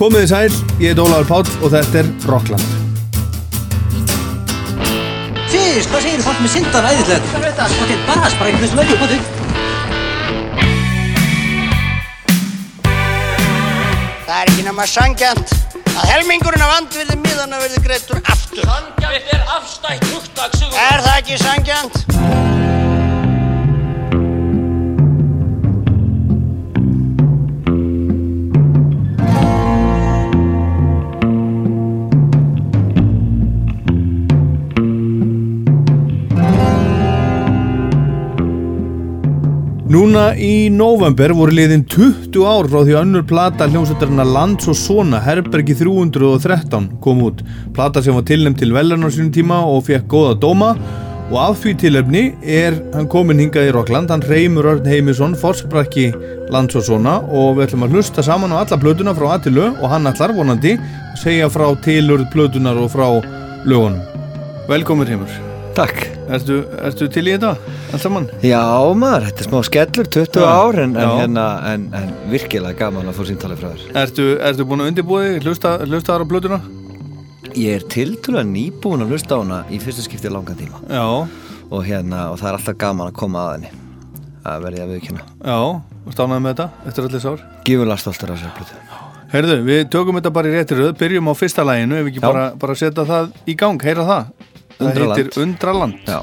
Komið þið sæl, ég heit Ólaður Páll og þetta er Rockland. Fyrst, hvað segir fólk með syndan æðislegt? Það veit að það er bara hvað þau? Það er ekki nema sangjant að helmingurinn af andvirði miðana verði greittur aftur. Sanngjarnt er afstætt hugtak, Sigur. Er það ekki sangjant? Núna í november voru liðin 20 ár frá því að önnur plata hljómsveitarna Lands og Svona Herbergi 313 kom út. Plata sem var tilnæmt til veljarn á sínum tíma og fekk góða dóma og af því tilöfni er hann komin hingað í Rockland, hann Reymur Örn Heimisson, forsprakki Lands og Svona og við ætlum að hlusta saman á alla plötuna frá Atilu og hann ætlar vonandi segja frá tilurð plötunar og frá lögunum. Velkomin Reymur. Takk Ertu, ertu til í þetta allt saman? Já maður, þetta er smá skellur, 20 Já, ár en, en, hérna, en, en virkilega gaman að fá síntalið frá þér Ertu, ertu búin að undirbúi, hlusta, þar á blötuna? Ég er tiltölulega nýbúin að hlusta á hana í fyrsta skipti langan tíma Já, og, hérna, og það er alltaf gaman að koma að henni að verði að viðkynna já, og stánaði með þetta eftir allir sár. Gífurlega stoltur af sér blötu Heyrðu, við tökum þetta bara í rétti röð, byrjum á fyrsta læginu, ef við ekki Já. bara, bara setja það í gang, heyra það. Það Undraland. heitir Undraland. Já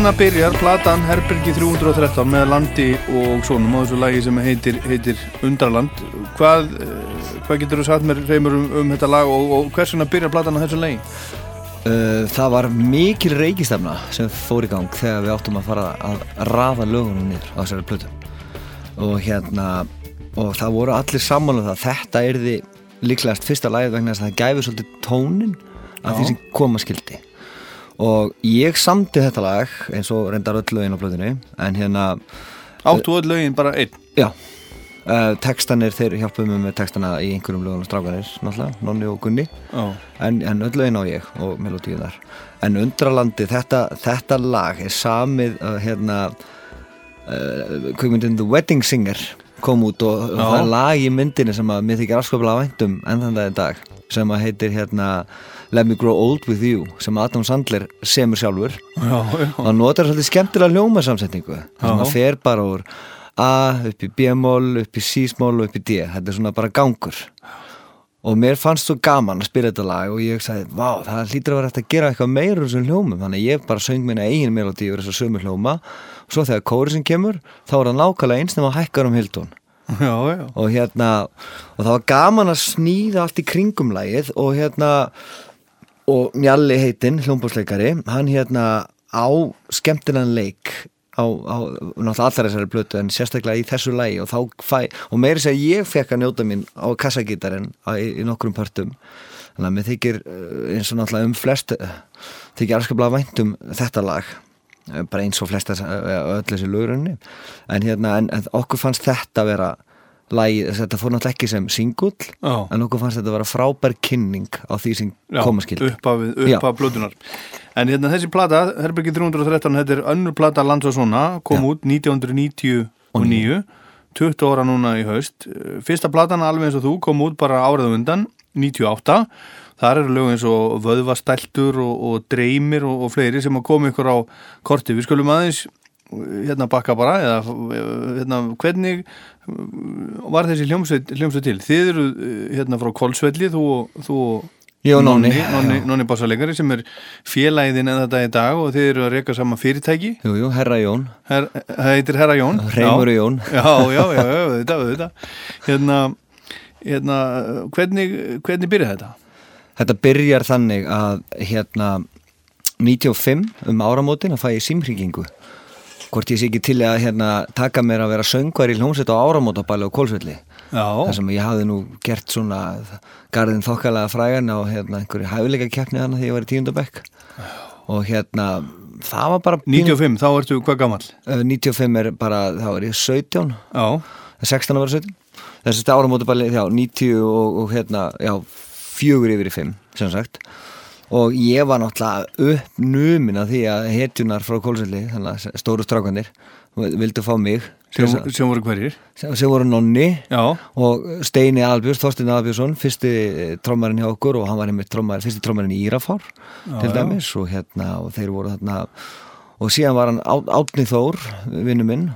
Svona byrjar platan Herbergi 313 með landi og svonum á þessu lagi sem heitir, heitir Undraland. Hvað, eh, hvað getur þú sagt mér reymur um, um þetta lag og, og hvers vegna byrjar platan á þessu lagi? Uh, það var mikil reykistefna sem fór í gang þegar við áttum að fara að rafa lögunum niður á þessari plötu og hérna og það voru allir sammála um það að þetta erði líklegast fyrsta lagið vegna þess að það gæfi svolítið tónin af því Já. sem koma skildi og ég samti þetta lag eins og reyndar öll lögin á plötunni en hérna, Áttu öll lögin bara einn? Já. Uh, textanir, þeir hjálpuðu mig með textana í einhverjum lögunum strákanir, náttúrulega, Nonni og Gunni. Já, en, en öll lögin á ég og melodíunar en Undralandi, þetta, þetta lag er samið uh, hérna uh, kvikmyndin The Wedding Singer kom út og, og það er lag í myndinni sem að mér þykir afskaplega væntum enn þann dag sem að heitir hérna Let Me Grow Old With You sem Adam Sandler semur sjálfur. Já, já. Og hann notar svolítið skemmtilega ljómasamsetningu þar sem Já. að fer bara úr A upp í B-mól, upp í C-smól og upp í D. Þetta er svona bara gangur. Og mér fannst svo gaman að spila þetta lag og ég sagði, vá, það hlýtur að vera hægt að gera eitthvað meira úr þessum hljómum, þannig að ég bara söng minna eigin melodí úr þessu sömu hljóma. Og svo þegar kóri sem kemur, þá er það nákvæmlega eins nema hækkar um hildun Já, já. Og hérna, og það var gaman að snýða allt í kringum lagið og hérna og Mjalli heitinn, hljómbúsleikari hann hérna á skemmtinan leik á, á náttúrulega allar þessari blötu en sérstaklega í þessu lagi. Og og meiri segja ég fekk að njóta mín á kassagítarinn í, í nokkrum pörtum þannig að mér þykir eh, eins og náttúrulega um flest eh, þykir alskaplega vænt um þetta lag. Eh, bara eins og flesta öll þessi lögrunni en hérna, en, en okkur fannst þetta vera lagi, þetta fór náttúrulega ekki sem singull en okkur fannst þetta vera frábær kynning á því sem Já, koma skildi uppaf, Já. uppaf blötunar En hérna þessi plata, Herbergi 313 þetta er önnur plata Lands og svona kom Já. út 1999 20 ára núna í haust. Fyrsta platan alveg eins og þú kom út bara árið undan 98 þar eru lög eins og vöðvastæltur og, og dreymir og, og fleiri sem að koma ykkur á korti við skulum aðeins hérna bakka bara eða hérna hvernig var þessi hljómsveit, hljómsveit til? Þið eru hérna frá Kolsvelli þú, og- Ég og Nonni. Nonni, Nonni Bassalegari sem er félagiðin en þetta í dag og þið eru að reyka saman fyrirtæki. Jú, jú, herra Jón, Her, það heitir Herra Jón. Hreimur Já. Jón. Já, já, já, já, þetta, þetta Hérna, hérna hvernig, hvernig byrjaði þetta? Þetta byrjar þannig að hérna 95 um áramótin að fæ ég símringingu hvort ég sé ekki til að hérna taka mér að vera söngvar í hljómsveit á áramótabæli á Kólsvelli þar sem ég hafði nú gert svona garðin þokkalega frægan á hérna einhverju hæfileika keppni þannig þegar ég var í tíundabekk og hérna það var bara pínu- 95, þá ertu hvað gamall? Eh, 95 er bara, þá er ég 17 Já, 16 að vera 17 þessi áramótabæli, já, 90 og, og hérna, já, fjögur yfir í 5 sem sagt og ég var náttúrulega uppnumin af því að hetjunar frá Kólsvelli þannig að stóru strákanir vildu fá mig sem, sem, voru hverjir? Sem, sem voru nonni Já, og Steini Albjörns, Þorstein Albjörnsson fyrsti trommarinn hjá okkur og hann var einmitt trommar, fyrsti trommarinn í Írafár til dæmis og hérna og þeir voru þarna og síðan var hann Átni Þór, vinnu minn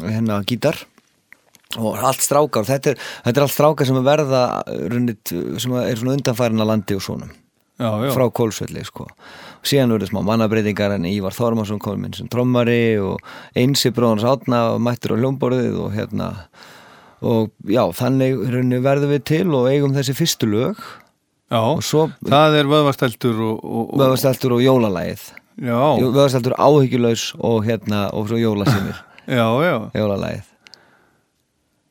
hérna gítar og allt strákar, þetta er, þetta er allt strákar sem er verða runnit, sem er svona undanfærin að landi og svona já, já. frá Kólsvelli sko. síðan verður smá mannabreitingar en Ívar Þormarsson kom inn sem trommari og einsi bróðans átna mættur á hljómborðið og hérna og já, þannig verðum við til og eigum þessi fyrstu lög. Já, svo það er vöðvastæltur og, og, og vöðvasteltur og jólalægið. Já, vöðvasteltur áhyggjulaus og hérna og svo jólasinir já, já. Jólalægið.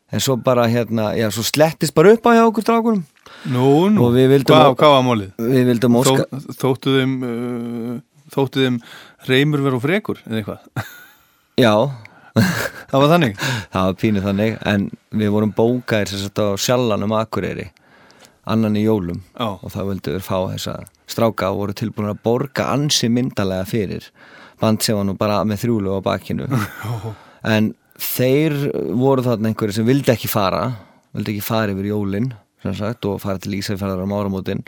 En svo bara hérna, já, svo slettist bara upp á hjá okkur strákunum Nú, nú, hvað, að- hvað var málið? við vildum óska Þó, þóttu þeim uh, þóttu þeim reymur vera og frekur eða eitthvað? Já, það var þannig? Það var pínu þannig en við vorum bókaðir sagt á sjallanum Akureyri annan í jólum. Já. og það vildu við fá þessa stráka og voru tilbúin að borga ansi myndalega fyrir band sem var nú bara með þrjúlu á bakinu. En þeir voru þarna einhverju sem vildi ekki fara vildi ekki fara yfir jólin. sem sagt, og fara til Ísafjörðar á áramótin.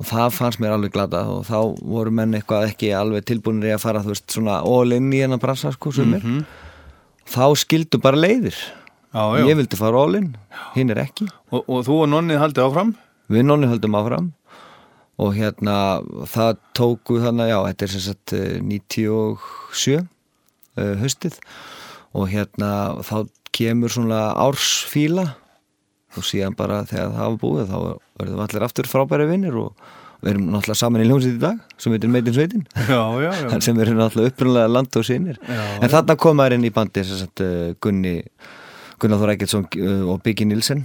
Og það fannst mér alveg glada og þá voru menn eitthvað ekki alveg tilbúinir í að fara þú veist svona all in í hennar bransa sko sumir. Þá skildu bara leiðir. Já, já. ég vildi fara all in, hinn er ekki. Og, og þú og nonnið haldið áfram? Við nonni höldum áfram. Og hérna það tóku þannig, já, þetta er sem sagt eh, 97 uh, höstið og hérna þá kemur svona ársfíla og síðan bara þegar það var búið þá verðum allir aftur frábæri vinnir og við erum náttúrulega saman í hljómsveit í dag sem heitir Meitin Sveitin Já, já, já. Sem eru náttúrulega upprunlega land og sinir Já, en þarna kom maður inn í bandi sagt uh, Gunni Gunnar Þór Eggertsson uh, og Biggi Nilsen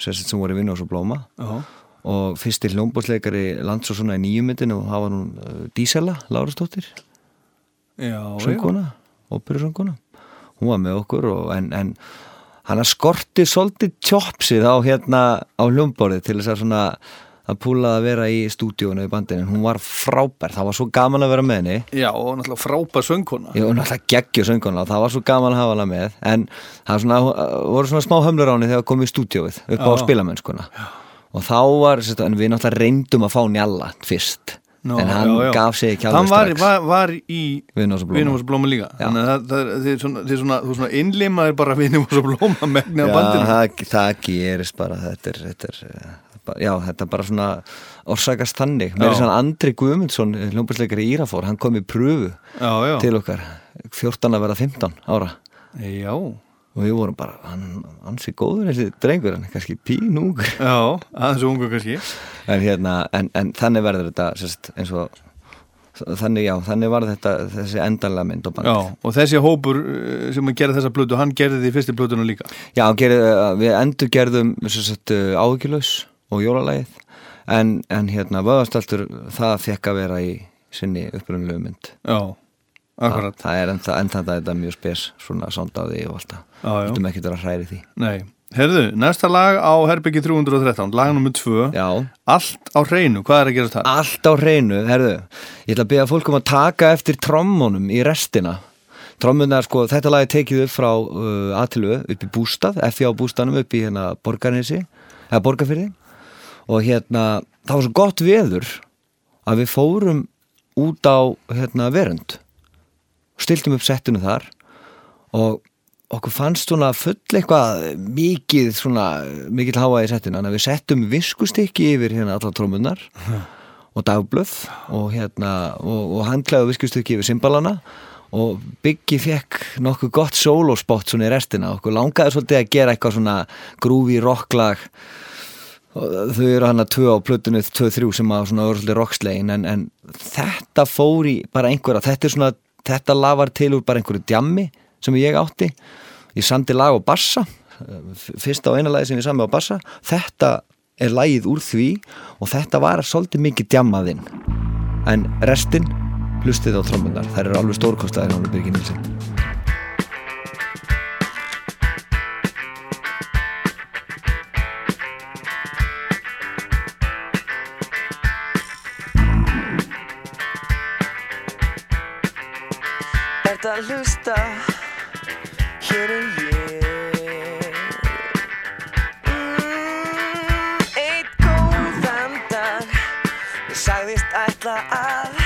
sagt sem voru vinna og svo blóma. Já, og fyrsti hljómbóðsleikari lands og svona í nýjumyndinu og var hún uh, Dísela, Lárastóttir Já, sönguna, óperusönguna hún var með okkur og en, en hann skorti svolítið tjópsið á hérna á hljómborðið til þess að svona að púla að vera í stúdíónu í bandinu, hún var frábær það var svo gaman að vera með henni. Já, og náttúrulega frábær söngkona. Ég var náttúrulega geggju sönguna og það var svo gaman að hafa hana með. En það svona, voru svona smá hömlur á henni þegar komið í stúdíóið upp á Já. spilamennskuna og þá var, en við náttúrulega reyndum að fá njalla fyrst Nó, en hann já, já. gaf sig ekki Hann alveg var, strax. var, var í Vinum og Vinum og Blóma líka. Þannig að það, það, svona, svona, þú svona innlimaðir bara Vinum og Blóma megni á Já, bandinu það, það gerist bara þetta er, þetta er eh, já, þetta er bara svona orsakast þannig. Mér er svona Andri Guðmundsson hljómbærsleikari í Írafór, hann kom í pröfu Já, já. til okkar 14 að vera 15 ára. Já, og við vorum bara, hann, hann sé góður þessi drengur, hann er kannski pínungur. Já, aðeins og ungu kannski. En, hérna, en, en þannig verður þetta sérst, eins og þannig, já, þannig var þetta þessi endanlega mynd og band Já, og þessi hópur uh, sem gera þessa plötu, hann gerði því fyrstu plötuna líka? Já, gerði, við endur gerðum áhyggjulaus og jólalægið. En, en hérna vöðastaltur það fekk að vera í sinni upprunalegu mynd. Já, akkurat. Það er ennþá ennþá þetta mjög spes svona sondaði og allt það. Já. Þetta ekki að hræri því. Nei, herðu, næsta lag á Herbyggi 313, lag nummer 2 Já, Allt á hreinu, hvað er að gera það? allt á hreinu, herðu. Ég ætla að byrja fólk um að taka eftir trommunum í restina. Trommunar, sko, þetta lag er tekið upp frá uh, Atilu upp í bústað, á bústaðnum upp í hérna Borgarnesi, eða Borgarfyrði og hérna, það var svo gott veður að við fórum út á hérna verund stiltum upp settinu þar og okkur fannst svona full eitthvað mikið svona, mikið háa í settinu að við settum viskustykki yfir hérna allar trómunnar og dagblöð og hérna og, og handklæðu viskustykki yfir simbalana og Biggi fekk nokkuð gott solospot svona í restina. Okkur langaði svolítið að gera eitthvað svona grúfi rocklag. Þau eru hann að tvö á plötunni 2-3 sem að svona örslega rockslegin en, en þetta fór í bara einhverja. Þetta er svona, þetta lag var til úr bara einhverju djammi sem ég átti. Ég samdi lag á bassa fyrsta og eina lagi sem ég sami á bassa þetta er lagið úr því og þetta var svolítið mikið djammaðinn en restin hlustið á trommunar, þær eru alveg stórkostaðir hann er Birgir Nilsen Ertu að hlusta? Hér er ég mm, Eitt góðan dag Ég sagðist ætla að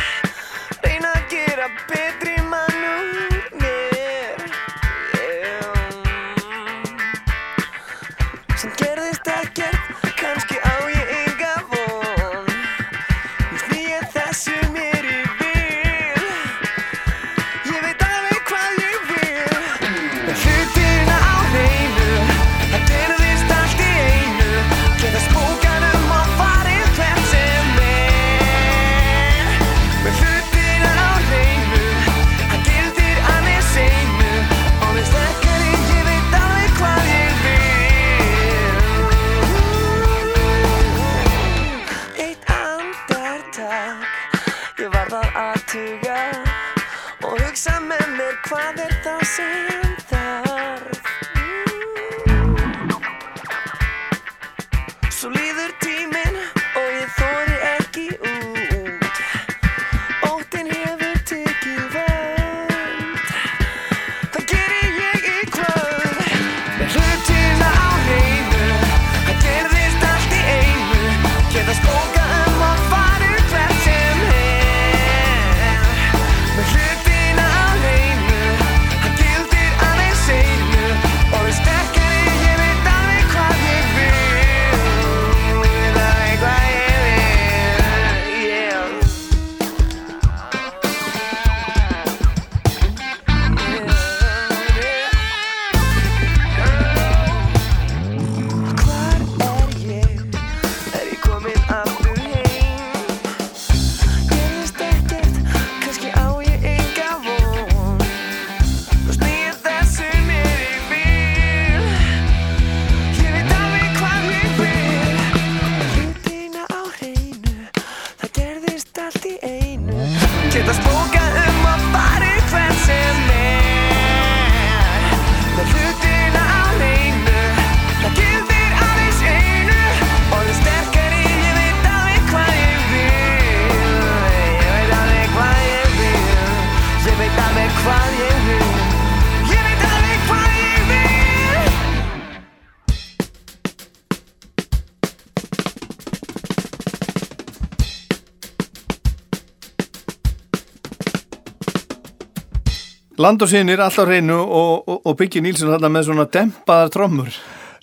Land og sinir alltaf hreinu og, og, og Biggi Nílsson þarna með svona dempaðar trommur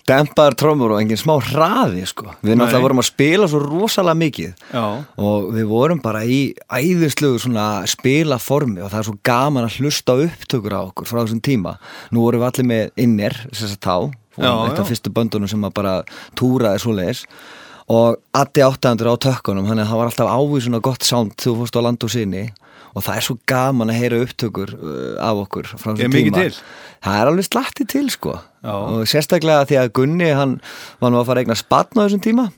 Dempaðar trómur og engin smá hraði sko. Við náttúrulega Nei. vorum að spila svo rosalega mikið Já, og við vorum bara í æðislegu svona spilaformi og það er svo gaman að hlusta upptökur á okkur frá þessum tíma. Nú vorum við allir með innir, þess að tá eitt af fyrstu böndunum sem bara túraði svoleiðis og Addi 800 á tökkunum þannig að það var alltaf ávísun og gott þegar þú fórst á land og sinni og það er svo gaman að heyra upptökur uh, af okkur frá þessum tíma til? það er alveg slatti til sko Já. og sérstaklega því að Gunni hann var nú að fara að eigna spatn á þessum tíma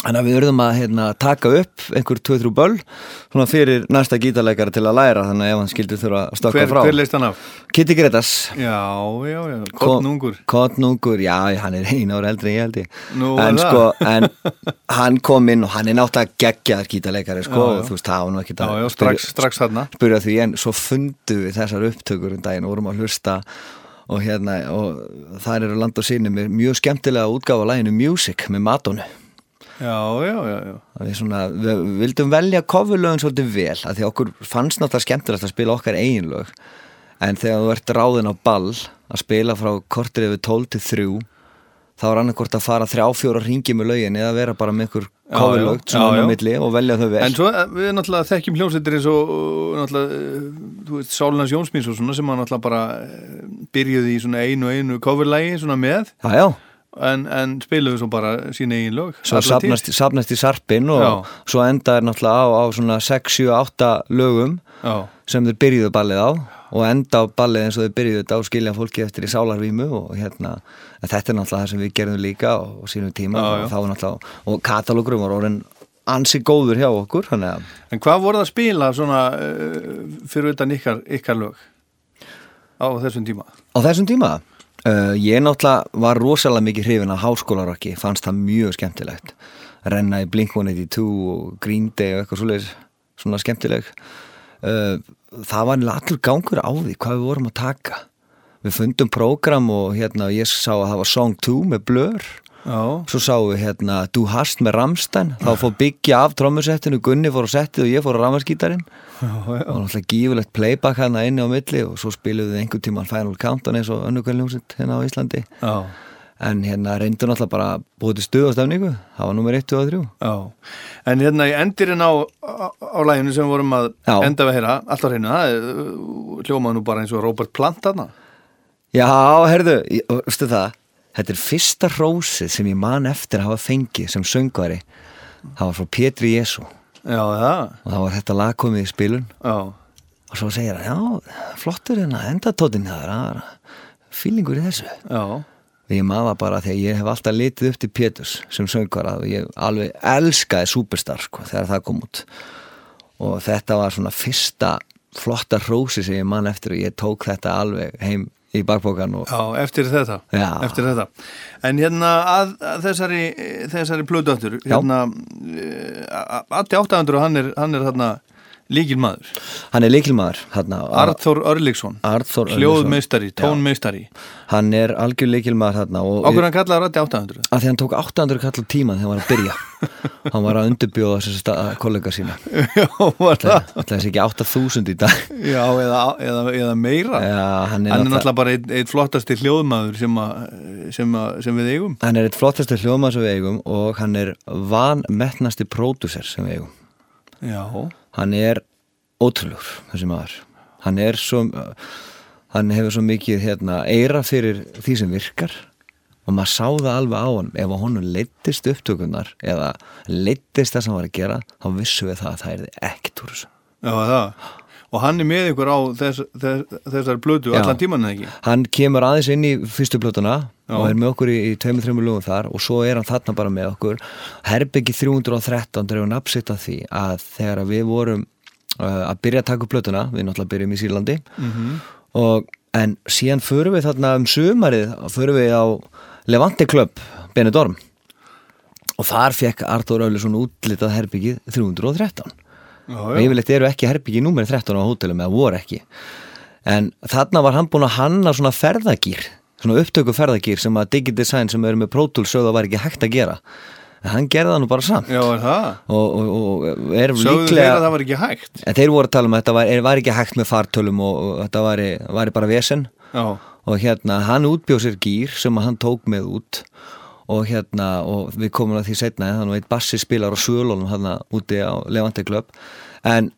Þannig að við verðum að hérna, taka upp einhver 2-3 böll svona fyrir næsta gítarleikara til að læra þannig að ef hann skildi þurfa að stökka hver, frá hver leist hann af? Kitty Gretas Já, já, já, kottnungur Kottnungur, já, hann er einu ára eldri en ég held ég Nú, En það? sko, en hann kom inn og hann er náttúrulega geggjaðar gítarleikari sko, Já, já. þú veist, það var nú ekki Já, já, strax, strax þarna spyrja því en svo fundu við þessar upptökur um daginn og vorum að hlusta og hérna og þar eru land og með mjög skemmtilega útgáfa læginu Music með Madonna Já, já, já, já. Við, svona, við vildum velja coverlögin svolítið vel að því okkur fannst náttúrulega skemmtilegt að spila okkar eigin lög. En þegar þú ert ráðin á ball að spila frá kortir yfir 12 til 3 þá er annarkort að fara þrjá fjóra ringi með lögin eða vera bara með coverlög já, svona á milli og velja þau vel. En svo eh, við náttúrulega þekkjum hljómsveitir eins og uh, náttúrulega, uh, þú veist, Sálunars Jónsmíns og svona sem hann náttúrulega bara byrjuði í svona einu einu coverlægi svona með. Já, já, en, en spiluðu svo bara sín eigin lög. Svo safnast, safnast í sarpin og Já. svo endaði náttúrulega á, á svona 6, 7, 8 lögum Já, sem þeir byrjuðu ballið á og enda á ballið eins og þeir byrjuðu þetta á skilja fólki eftir í sálarvímu og hérna þetta er náttúrulega það sem við gerðum líka á, á sínum tíma Já, og þá náttúrulega og katalógurum var orðin ansi góður hjá okkur að en hvað voruð að spila svona uh, fyrir utan ykkar, ykkar lög á þessum tíma? á þessum tíma uh, ég náttúrulega var rosalega mikið hrifin af háskólarokki, fannst það mjög skemmtilegt. Renna í Blink-182 og Green Day og eitthvað svoleiðis svona skemmtileg. Uh, það var allur gangur á því hvað við vorum að taka. Við fundum prógram og hérna ég sá að það var Song 2 með Blur Já, Svo sáum við hérna Du hast með Ramstein Þá fór byggja af trommusettinu Gunni fór á settið og ég fór á já, og náttúrulega gífulegt playback hérna inni á milli og svo spiluðu við einhvern tíman Final Countdown eins og önnugalljómsitt hérna á Íslandi. Já, en hérna reyndu náttúrulega bara búið til stuð á stefningu það var nummer 1, 2 og 3 já. En hérna í endirinn á, á, á læginu sem við vorum að enda við heyra alltaf er, uh, hljómaði nú bara eins og Robert Plant þarna. Já, herðu, ég- veistu það þetta er fyrsta rósið sem ég man eftir að hafa fengið sem söngvari. Það var frá Pétri Jésu Já, það, og það var þetta lag komið í spilun. Já, og svo segir hann, já, flottur hérna endatóttin það er fílingur í þessu. Já. Og ég maður bara því að ég hef alltaf litið upp til Péturs sem söngvara og ég alveg elskaði Superstar sko þegar það kom út. Og þetta var svona fyrsta flotta hrósi sem ég man eftir og ég tók þetta alveg heim í bakbókan og Já, eftir þetta, Já. eftir þetta. En hérna að, að þessari, þessari plötuáttur, Já. hérna, Atti 800 og hann er, hann er hérna líkil maður. hann er leikilmaður hérna, Arþór Örlygsson. hljóðmeistari, tónmeistari. hann er algjör leikilmaður og Ákveður hann kallaði Atti 800? að því hann tók 800 kall tíma þegar hann var að byrja hann var að undirbjóða þessi kollega sína Já, var það? það er ekki 8000 í dag Já, eða, eða, eða meira. Já, hann er náttúrulega- bara einn ein flottasti hljóðmaður sem, a, sem, a, sem við eigum. Hann er eitt flottasti hljóðmann sem við eigum og hann er vanmettnasti pródúser sem við eigum. Já, Hann er ótrúlegur, þessi maður. Hann er svo, hann hefur svo mikið hérna, eira fyrir því sem virkar og maður sá það alveg á hann ef honum leittist upptökunar eða leittist það sem hann var að gera þá vissum við það að það er ekkert úr þessu. já, það. Og hann er með ykkur á þess, þess, þessari plötu Já. allan tíman eða ekki? Hann kemur aðeins inn í fyrstu plötuna Já. og er með okkur í, í tveimur, þreimur lögum þar og svo er hann þarna bara með okkur Herbyggi 313 dreifur nafnsitt af því að þegar við vorum uh, að byrja að taka upp plötuna við náttúrulega byrjum í Sýrlandi og, en síðan förum við þarna um sumarið förum við á Levante Club Benidorm og þar fekk Artur Öluson útlitað herbyggið 313 Já, og yfirleitt eru ekki herbyggið númer 13 á hótelum eða voru ekki. En þarna var hann búinn að hanna svona ferðagýr svona upptöku ferðagýr sem að Digidesign sem eru með að var ekki hægt að gera. En hann gerði það nú bara samt. Já, er það? og, og, og er Sögðu þeir líklega að það var ekki hægt? en þeir voru að tala um að þetta var, var ekki hægt með fartölum og, og þetta var, var bara vesen. Já, og hérna hann útbjóð sér gýr sem hann tók með út og hérna og við komum að því setna þannig að eitt bassi spilar á svölunum hann úti á Levante Club. En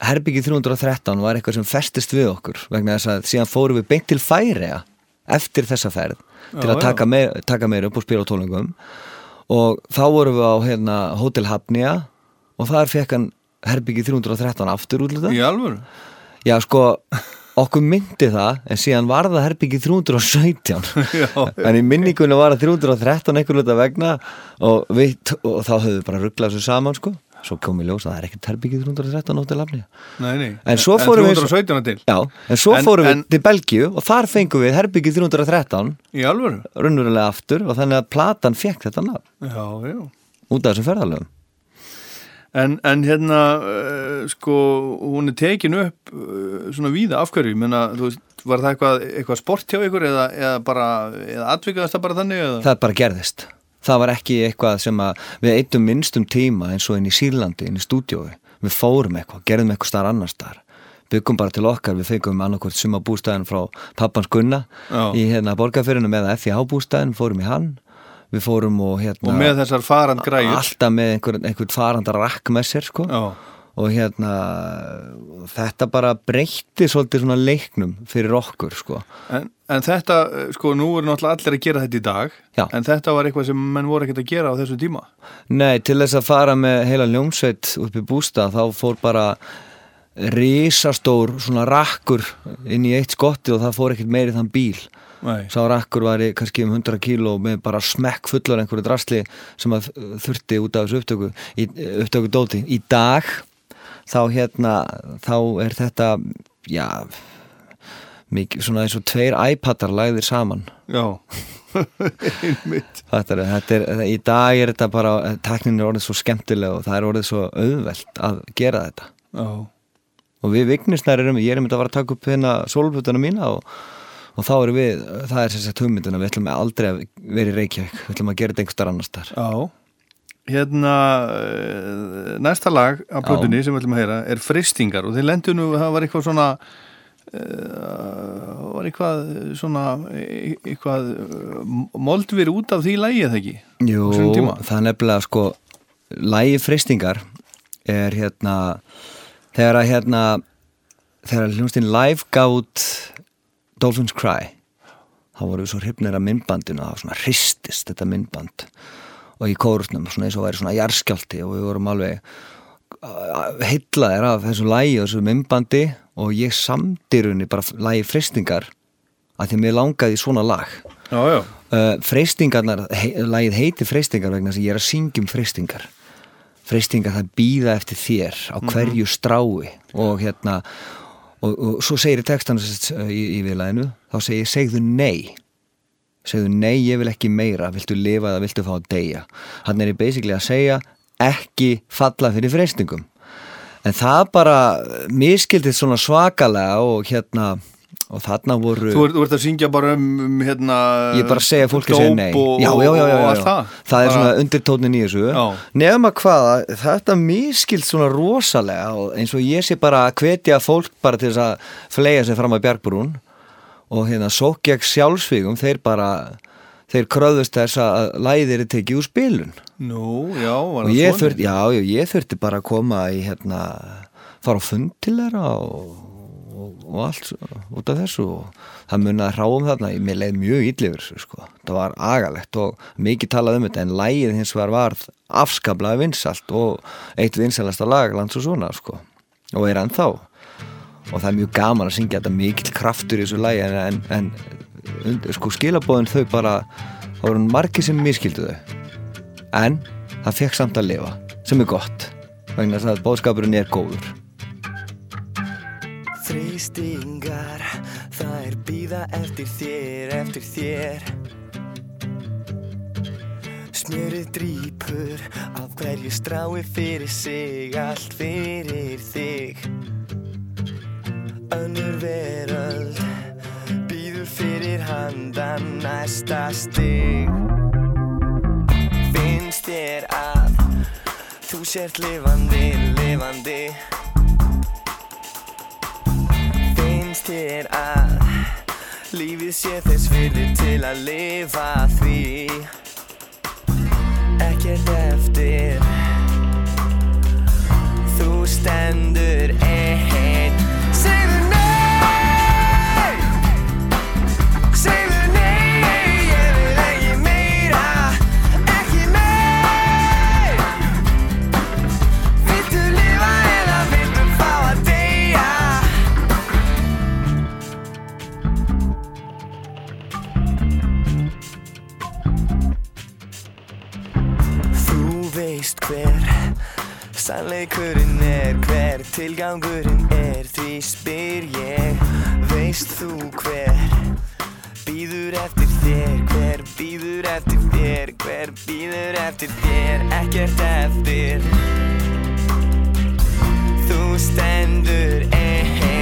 Herbyggi 313 var eitthvað sem festist við okkur vegna þess að síðan fórum við beint til Færiða eftir þessa ferð til Já, að taka meir, taka meir upp og spila á tólingum og þá vorum við á hérna, Hotel Hafnia og þar fekk hann Herbyggi 313 aftur útlita í alvöru? Já, sko, okkur myndi það en síðan var það herbyggi 317 Já. en í minningunni var það 313 einhvern veit að vegna og, við, og þá við bara rugglað þessu saman sko svo kom í ljós að það er ekkert herbyggi 313 á til lafni nei. En svo fórum við- 317 til? Já, en svo En- fórum við en- til Belgíu og þar fengum við herbyggi 313 Í alvöru? raunverulega aftur og þannig að platan fekk þetta nafn Já, já. út af þessum ferðalögum En, en hérna, uh, sko, hún er tekin upp uh, svona víða afhverju, menna, þú veist, var það eitthvað, eitthvað sport hjá ykkur eða, eða bara, eða atvikaðast það bara þannig eða? það bara gerðist. Það var ekki eitthvað sem að við eittum minnstum tíma eins og inn í Sýrlandi inn í stúdíói, við fórum eitthvað gerðum eitthvað starf annar starf byggum bara til okkar, við fengum annarkvort suma bústæðin frá pappans Gunna Já. í hérna borgarfyrinu með FIH bústæðin fórum í hann, við fórum og hérna Og með þessar farand græjur? alltaf með einhver, einhvern faranda rakk með sér sko Já, og hérna þetta bara breytti svolítið svona leiknum fyrir okkur sko en, en þetta, sko, nú eru náttúrulega allir að gera þetta í dag, Já. en þetta var eitthvað sem menn voru ekkert að gera á þessu tíma. Nei, til þess að fara með heila ljómsveit upp í bústað þá fór bara risastór svona rakkur inn í eitt skotti og það fór ekkert meiri þann bíl Nei. sá rakkur var í kannski um 100 kíló með bara smekk fullur einhverju drasli sem að þurfti út af þessu upptöku í, upptöku dóti. Í dag þá hérna þá er þetta já mikið svona eins og tveir iPadar lagðir saman Já. Þetta er, þetta er, í dag er þetta bara, teknin er orðið svo skemmtileg og það er orðið svo auðvelt að gera þetta. Já, Og við vignisnær erum, ég er myndið að fara að taka upp hérna sólblutana mína og, og þá erum við, það er sem sagt hugmyndina, við ætlum aldrei að vera í Reykjavík, við ætlum að gera þetta einhver starf annars þar. já. Hérna, uh, næsta lag á plötunni sem við ætlum að heyra er Fristingar og þið lendu nú, það var eitthvað svona, uh, var eitthvað svona, eitthvað uh, moldvir út af því lagi eða ekki? Jú, það er nefnilega sko, lægi freystingar er hérna, þegar að hérna, þegar hljómsdyn live gátt Dolphins Cry, þá voru við svo hrifnir af myndbandinu, það var svona hristist þetta myndband. Og í kórusnum svona eins og væri svona jarskjálti og við vorum alveg heillaðir af þessu lægi og þessu myndbandi. Og ég samdirunni bara lægi freystingar að því mér langaði svona lag. Já, já. uh, freystingarnar, he, lagið heitir freystingar vegna þess að ég er að syngja um freystingar freystingar það býða eftir þér á hverju strái og hérna og, og svo segir í textan í, í viðlæðinu, þá segir segðu nei. Segðu nei, ég vil ekki meira. Viltu lifa eða viltu fá að deyja? Hann er í basically að segja ekki falla fyrir freystingum en það bara miskildið svona svakalega og hérna og þarna voru Þú ert, þú ert að syngja bara um, um hérna Ég er bara að segja að fólki segja nei og, já, já, já, já, já. það Það er svona undirtónin í þessu Já. Nefna hvaða, þetta miskild svona rosalega eins og ég sé bara að hvetja fólk bara til þess að flega sig fram að Bjargbrún og hérna sókjag sjálfsvígum þeir bara þeir kröðust þess að læðir er tekið úr spilun Nú, já, var og það ég svona? þurfti, já, já, ég þurfti bara að koma í hérna, fara á fund til þeirra og, og, og allt svo- út af þessu og það munnaði hráum þarna, mér leið mjög illifur þessu, sko, það var agalegt og mikið talað um þetta en lægið hins var afskaplega vinsalt og eitt vinsalasta lag lands og svona, sko og er ennþá. Og það er mjög gaman að syngja þetta mikill kraftur í þessu lægi en, en, en sko skilabóðin þau bara það voru margir sem miskildu þau. En það fekk samt að lifa sem er gott vegna að bóðskapurinn er góður Þrýstingar, það er býða eftir þér, eftir þér. Smjörið drýpur af hverju strái fyrir sig, allt fyrir þig? Önnur veröld, býður fyrir handan næsta stig. Finnst þér að þú sért lifandi, lifandi Þér að lífið sé þess virði til að lifa því. Ekkert eftir Þú stendur einn Sannleikurinn er hver Tilgangurinn er því spyr ég Veist þú hver Býður eftir þér Hver býður eftir þér Hver býður eftir þér Ekkert eftir. Þú stendur einn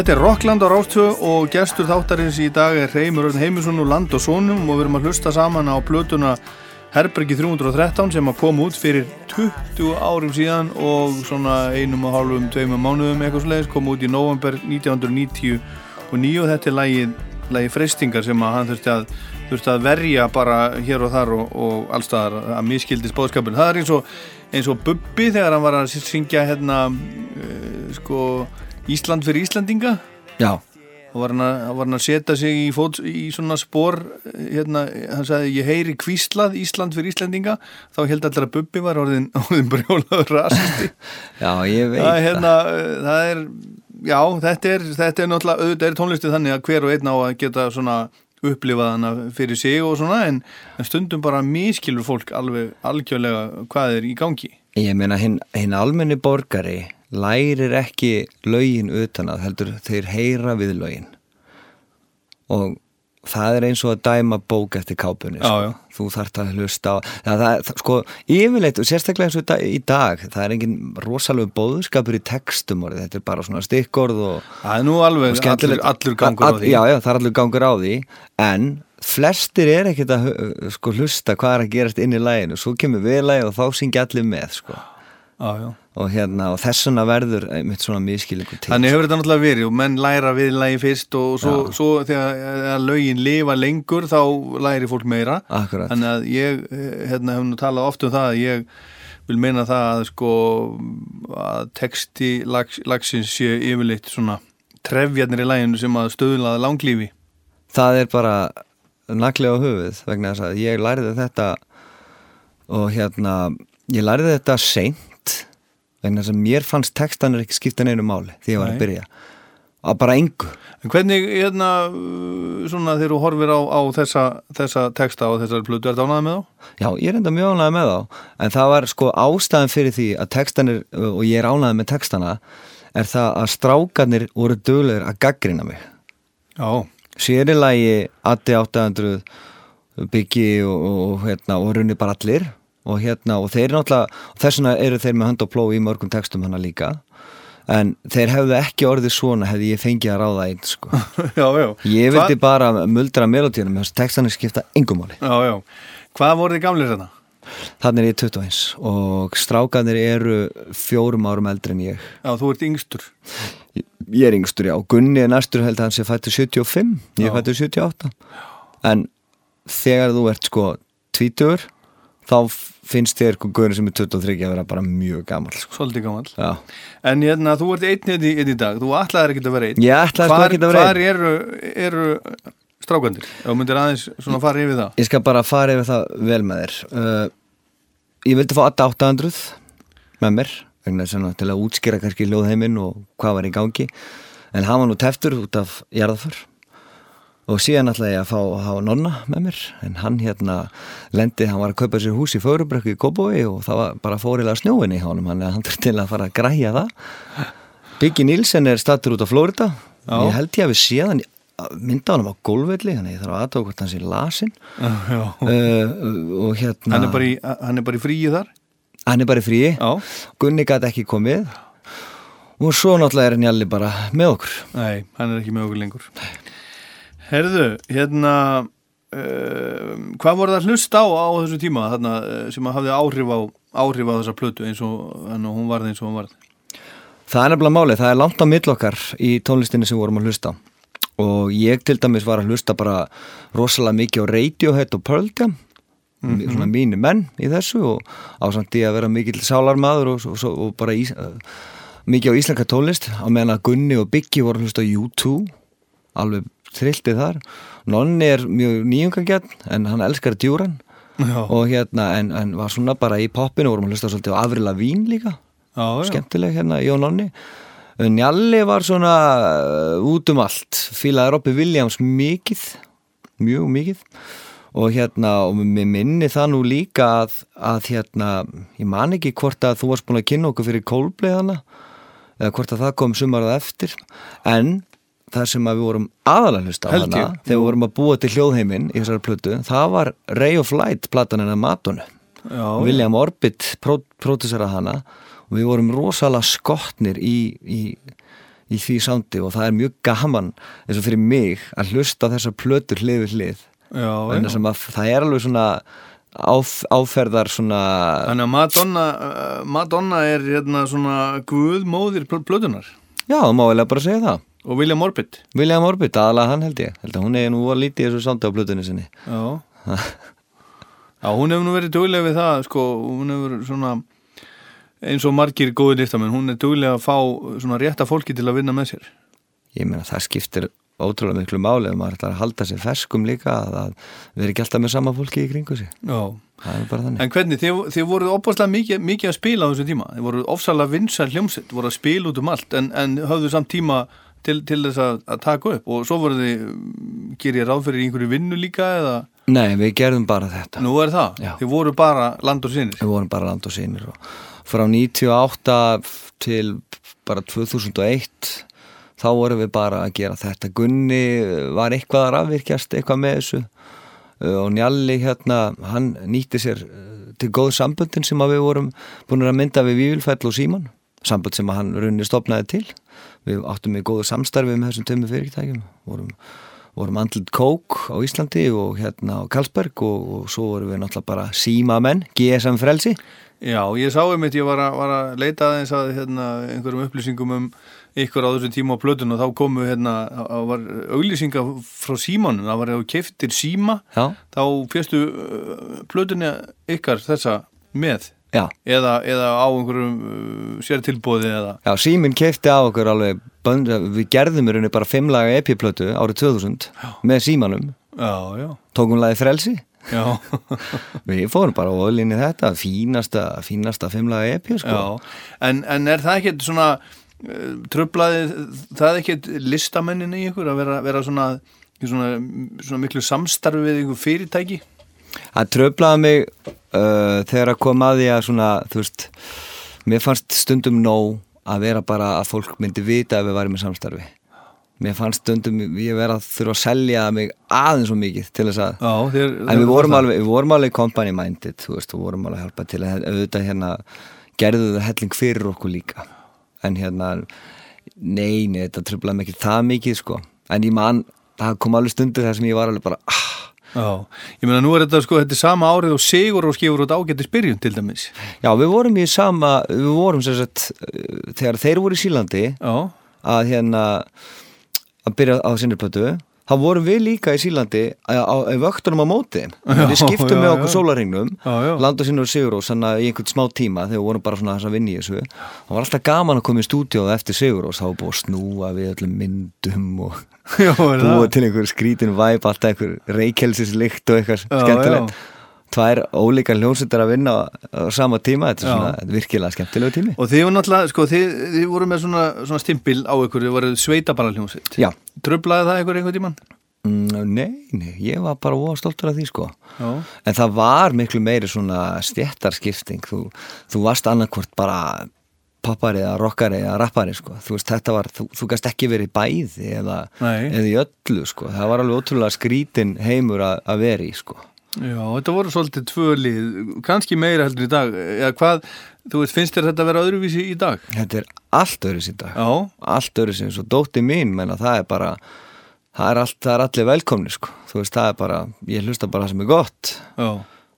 Þetta er Rockland á Rástvö og gestur þáttarins í dag er Reymur Örn Heimisson úr Land og Sónum og við erum að hlusta saman á plötuna Herbergi 313 sem að koma út fyrir 20 árum síðan og svona einum og hálfum, tveimum mánuðum eitthvað slegis, kom út í november 1999 og þetta er lagið, lagið freystingar sem að hann þurfti að, þurfti að verja bara hér og þar og, og allstaðar að miskildist bóðskapin. Það er eins og, eins og Bubbi þegar hann var að syngja hérna uh, sko Ísland fyrir Íslandinga Já, og var hann að, var hann að setja sig í, fót, í svona spór hérna, hann sagði ég heyri kvíslað Ísland fyrir Íslandinga þá held allir að Bubbi var orðin, orðin brjólaður rasisti. Já, ég veit það, hérna, það er já, þetta er, þetta er náttúrulega auðvitað er tónlistið þannig að hver og einn á að geta svona upplifað hana fyrir sig og svona en, en stundum bara miskilur fólk alveg algjörlega hvað er í gangi. Ég meina hinn hin almenni borgari lærir ekki lögin utan að heldur þeir heyra við lögin og það er eins og að dæma bók eftir kápunni sko. þú þarft að hlusta á það, það, sko, yfirleitt og sérstaklega eins og dag- í dag það er engin rosalegu bóðskapur í textum orðið, þetta er bara svona stikkorð og, það er nú alveg allur, allur gangur á All- því já, já, það er allur gangur á því en flestir er ekkert að sko, hlusta hvað er að gerast inn í læginu svo kemur við lægi og þá syngja allir með sko. já, já. Og, hérna, og þessuna verður einmitt svona miskilingu til. Þannig hefur þetta náttúrulega verið og menn læra við lægi fyrst og svo, svo þegar lögin lifa lengur þá læri fólk meira. Akkurat. Þannig að ég eh, hérna, hef nú talað oft um það að ég vil meina það að sko að texti lags, lagsins sé yfirleitt svona trefjarnir í læginu sem að stöðlaða langlífi. Það er bara naglega á höfuð vegna þess að ég lærði þetta og hérna ég lærði þetta seint vegna að mér fannst textanir ekki skipta neinu máli því ég var Nei. að byrja. Að bara engu. En hvernig, hérna, uh, svona þegar þú horfir á, á þessa, þessa texta og þessar plötu, er það ánæði með þá? Já, ég er enda mjög ánægði með þá. En það var sko ástæðan fyrir því að textanir, og ég er ánægði með textana er það að strákarnir voru duglegir að gaggrina mig. Já, sérilagi Addi 800 Biggi og, og, hérna, og runni bara allir og hérna og þeir náttúrulega, þess vegna eru þeir með hönd og plói í mörgum textum hana líka en þeir hefðu ekki orðið svona hefði ég fengið að ráða einn sko. já, já. ég vildi Hva- bara muldra melodíunum þess að textanir skipta engum máli Já, já. Hvað voru þið gamlir hérna? þannig er ég 21 og strákanir eru fjórum árum eldri en ég Já, þú ert yngstur. Ég- ég er yngstur já, Gunni er næstur held að hann sé fættur 75 ég er fættur 78 en þegar þú ert sko tvítur þá finnst þér Gunni sem er 23 að vera bara mjög gammal sko. Svolítið gammal. já, En hérna, þú ert einn hérna í, einn í dag. Þú ætlaðir ekki að vera einn. ég ætlaði Hvar, ekki að vera hvar einn eru, eru strákandir? Ef þú myndir aðeins svona fara yfir það. ég skal bara fara yfir það vel með þér uh, ég vildi fá 800 með mér að til að útskýra kannski hljóðheiminn og hvað var í gangi en hann var nú teftur út af jarðaför og síðan ætlaði ég að fá að hafa nonna með mér en hann hérna lendi, hann var að kaupa sér hús í Förubrökku í Kópói og það var bara fórilega snjóin í honum hann er hann til að fara að græja það Biggi Nílsen er stattur út á Flórida Já. ég held ég að við séðan mynda honum á gólvelli þannig ég þarf að aðtók hvort hann sé lasin Já, já. uh, og hérna Hann er bara í, hann er bara í fríi þar? hann er bara í fríi Já. Gunni gæti ekki komið og svo náttúrulega er Njalli bara með okkur Nei, hann er ekki með okkur lengur. Herðu, hérna, uh, hvað voru það að hlusta á á þessu tíma þarna, eh, sem að hafði áhrif á, áhrif á þessa plötu eins og hann, hún varði eins og hún varði? Það er nefnilega málið, það er langt á mill okkar í tónlistinni sem vorum að hlusta á. og ég til dæmis var að hlusta bara rosalega mikið á Radiohead og Pearl Jam svona mínu menn í þessu og ásamt í að vera mikill sálarmaður og, og, og bara ís, uh, mikið á íslenska tónlist á meðan að Gunni og Biggi voru að hlusta á U2 alveg trilltið þar. Nonni er mjög nýjungangjarn en hann elskar djúran. Já, og hérna en, en var svona bara í poppinu vorum að hlusta svolítið á Avril Lavín líka. Já, já. skemmtileg hérna Jón Onni Njalli var svona uh, út um allt. Fílaði Robby Williams mikið mjög mikið. Og hérna og mér minni það nú líka að, að hérna ég man ekki hvort að þú varst búin að kynna okkur fyrir Coldplay hana eða hvort að það kom sumarað eftir. En það sem að við vorum aðalega hlusta á hana þegar við vorum að búa til hljóðheiminn í þessari plötu það var Ray of Light platan hennar Madonna. Já, William Orbit pró pródusera hana og við vorum rosalega skotnir í, í, í því sándi og það er mjög gaman eins og fyrir mig að hlusta þessar plötur hlið við hlið. Já, en já. að það er alveg svona áf, áferðar svona Þannig að Madonna, Madonna er hérna svona guðmóðir pl plötunar já, það má vel bara segja það og William Orbit. William Orbit, aðalega hann held ég held að hún er nú að lítið þessu sándi á plötunni sinni Já. Já, hún hefur nú verið duglega við það, sko, hún hefur svona eins og margir góði listamenn, hún er duglega að fá svona rétta fólki til að vinna með sér. ég meina það skiptir ótrúlega miklu máli maður ætlar að halda sér ferskum líka að, við erum ekki alltaf með sama fólki í kringu sig Já. það er bara þannig En hvernig, þið, þið voruð opaslega mikið, mikið að spila á þessu tíma, þið voruð ofsalega vinsar hljómsett, voruð að spila út um allt en, en höfðu samt tíma til, til þess að, að taka upp. Og svo voruð þið, ger ég ráð fyrir einhverju vinnu líka eða, Nei, við gerðum bara þetta. Nú er það, Já. þið voru bara land og sinir. Við vorum bara land og sínir og frá 98 til bara 2001 þá vorum við bara að gera þetta. Gunni var eitthvað að rafvirkjast eitthvað með þessu uh, og Njalli hérna, hann nýtti sér uh, til góð samböndin sem við vorum búin að mynda við Vívilfell og Síman sambönd sem hann runni stopnaði til við áttum við góðu samstarfi með þessum tömmu fyrirtækjum. Vorum, vorum andlut Kók á Íslandi og hérna á Karlsberg og, og svo vorum við náttúrulega bara símamenn, GSM frelsi. Já, ég sá einmitt, ég var að, var að leita aðeins að hérna, einhverjum upplýsingum um ykkur á þessu tíma á plötun og þá komu hérna, það var auglýsinga frá símanum, það var ef þú keftir síma, Já, þá fyrstu uh, plötunni ykkar þessa með eða, eða á einhverjum uh, sértilbóði eða? Já, síminn keifti á okkur alveg, bönd, við gerðum í rauninni bara fimmlaga epiplötu árið 2000 með símanum, Já, já, tókum lagi frelsi? Já, við fórum bara ólinni þetta fínasta, fínasta fimmlaga epi sko. já. En, en er það ekkert svona uh, tröflaði það ekkert listamennin í ykkur að vera, vera svona, í svona, svona miklu samstarfi við ykkur fyrirtæki? Það tröflaði mig uh, þegar að koma að því að svona, þú veist, mér fannst stundum nóg að vera bara að fólk myndi vita að við varum í samstarfi. Mér fannst stundum ég vera að þurfa að selja mig aðeins svo mikið til þess að Já, þér, En við vorum, alveg, við vorum alveg company minded, þú veist, við vorum alveg að hjálpa til að auðvitað hérna gerðu það helling fyrir okkur líka. En hérna, nei, nei, þetta tröflaði mig ekki það mikið, sko. En ég man, það kom alveg stundir þar sem ég var alveg bara, ah, Já, ég meina nú er þetta sko, þetta er sama árið og Sigur og skifur út ágættis byrjun til dæmis. Já, við vorum í sama, við vorum sem sagt, uh, þegar þeir voru í Sílandi Já, að hérna, að byrja á sinniplötu, þá vorum við líka í Sílandi á, á, á vöktunum á móti. Við skiptum já, með okkur sólaringnum, Já, já. landa sinni og Sigurós, að í einhvern smá tíma þegar við vorum bara svona þess að vinna í þessu. Það var alltaf gaman að koma í stúdíóð eftir Sigurós, þá búið að snúa við öllum myndum og búið það? til einhver skrítin væp, alltaf einhver reykjelsislikt og eitthvað skemmtilegt. Tvær ólíkar hljónsittar að vinna á, sama tíma, þetta er svona þetta er virkilega skemmtilegu tími. Og þið voru náttúrulega, sko, þið, þið voru með svona, svona stimpil á ykkur, þið voru sveitabara hljómsveit. Já, Tröflaði það ykkur einhvern tímann? mm, nei, nei, ég var bara óa stoltur af því sko. Já. En það var miklu meiri svona stjættarskipting, þú, þú varst annarkvort bara poppari eða rockari eða rappari sko. Þú veist, þetta var, þú, þú gæst ekki verið bæði eða, eða í öllu sko. Það var alveg ótrúlega skrítin heimur að, í sko. Já, þetta voru svolítið tvö lið, kannski meira heldur í dag. Eða hvað, þú veist, finnst þér þetta að vera öðruvísi í dag? Þetta er allt öðru sín dag. Já, allt öðru sem svo dótti mín menna það er bara það er, allt, það er allir velkomni sko þú veist það er bara, ég hlusta bara það sem er gott já,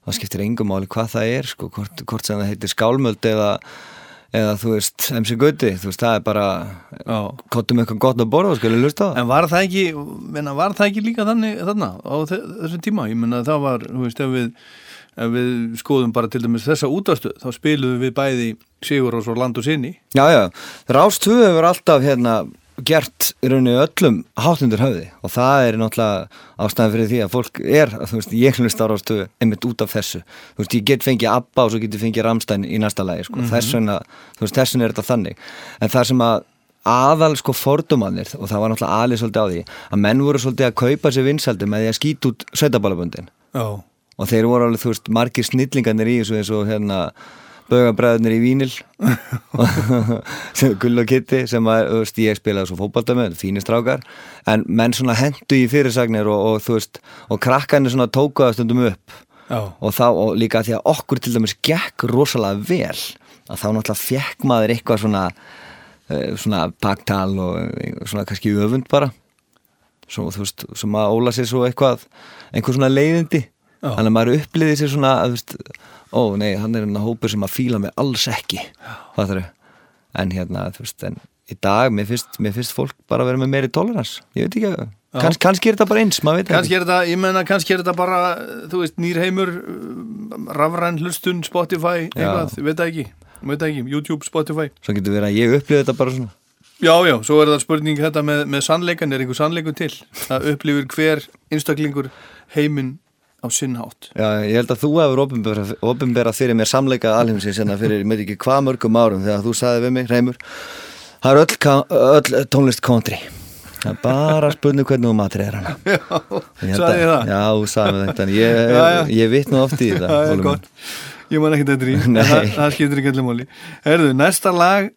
það skiptir engum máli hvað það er sko, hvort, hvort sem það heitir skálmöld eða, eða þú veist MC Gauti, þú veist það er bara kottum eitthvað gott að borða og skulle hlusta á það En var það ekki, menna, var það ekki líka þannig þarna á þe- þessum tíma? Ég menna það var, þú veist, ef við, ef við skoðum bara til dæmis þessa útastu, þá spiluðum við bæði Sigur og svo land og sinni. Já, já, Rástúðu hefur alltaf hérna gert í rauninni öllum hátundur höfði. Og það er náttúrulega ástæðan fyrir því að fólk er, þú veist, ég hlust á Rástúðu einmitt út af þessu, þú veist, ég get fengið Abba og svo get ég fengið Ramstein í næsta lagi sko. þess vegna, þú veist, þess vegna er þetta þannig. En það sem að aðal sko fordumannir og það var náttúrulega alveg svolítið á því að menn voru svolítið að kaupa sér vinsaldi með því að skýta út sveitabálaböndin Já, og þeir voru alveg, þú veist, margir snillingarnir í þessu eins og hérna bögabræðurnir í Vínil sem Gull og Kitti sem að, veist, ég spilaði svo fótbalta með fínir strákar, en menn svona hendu í fyrirsagnir og, og þú veist og krakkarnir svona tókuða stundum upp. Já, og þá, og líka því að okkur til dæmis gekk rosalega vel að þá náttúrulega fekk maður eitthvað svona eh, svona baktal og svona kannski öfund bara. Svo, þú veist, sem að óla sér svo eitthvað einhver svona leiðindi. Já. þannig að maður uppliði sér svona að, þú veist, ó nei, hann er hérna hópur sem að fíla mig alls ekki. Það en hérna, þú veist, en í dag mér finnst, mér finnst fólk bara að vera með meiri tolerans ég veit ekki að, Kans, kannski er þetta bara eins maður veit það kannski er þetta, ég menna kannski er þetta bara, þú veist, nýrheimur, rafræn hlustun, Spotify, eitthvað, veit það ekki, veit það ekki, YouTube, Spotify. svo getur verið að ég uppliði þetta bara svona. Já, já, svo er það spurning þetta með, með sannleikan, er einhver sannleikur til? Það upplifir hver einstaklingur heiminn á sinn hátt. Já, ég held að þú hefur opinbera fyrir mér samleika alheimsins en fyrir, ég veit ekki hvað mörgum árum þegar þú sagði við mig, Reymur það er öll, öll tónlist country það er bara spurning hvernig þú matri er hana Já, Ég sagði ég að- það? Já, þú þetta en ég, Já, já. ég vitna oft í Það Óli minn. gott. Ég man ekki þetta í, Nei. það, það skiptir ekki allir máli. Herðu, næsta lag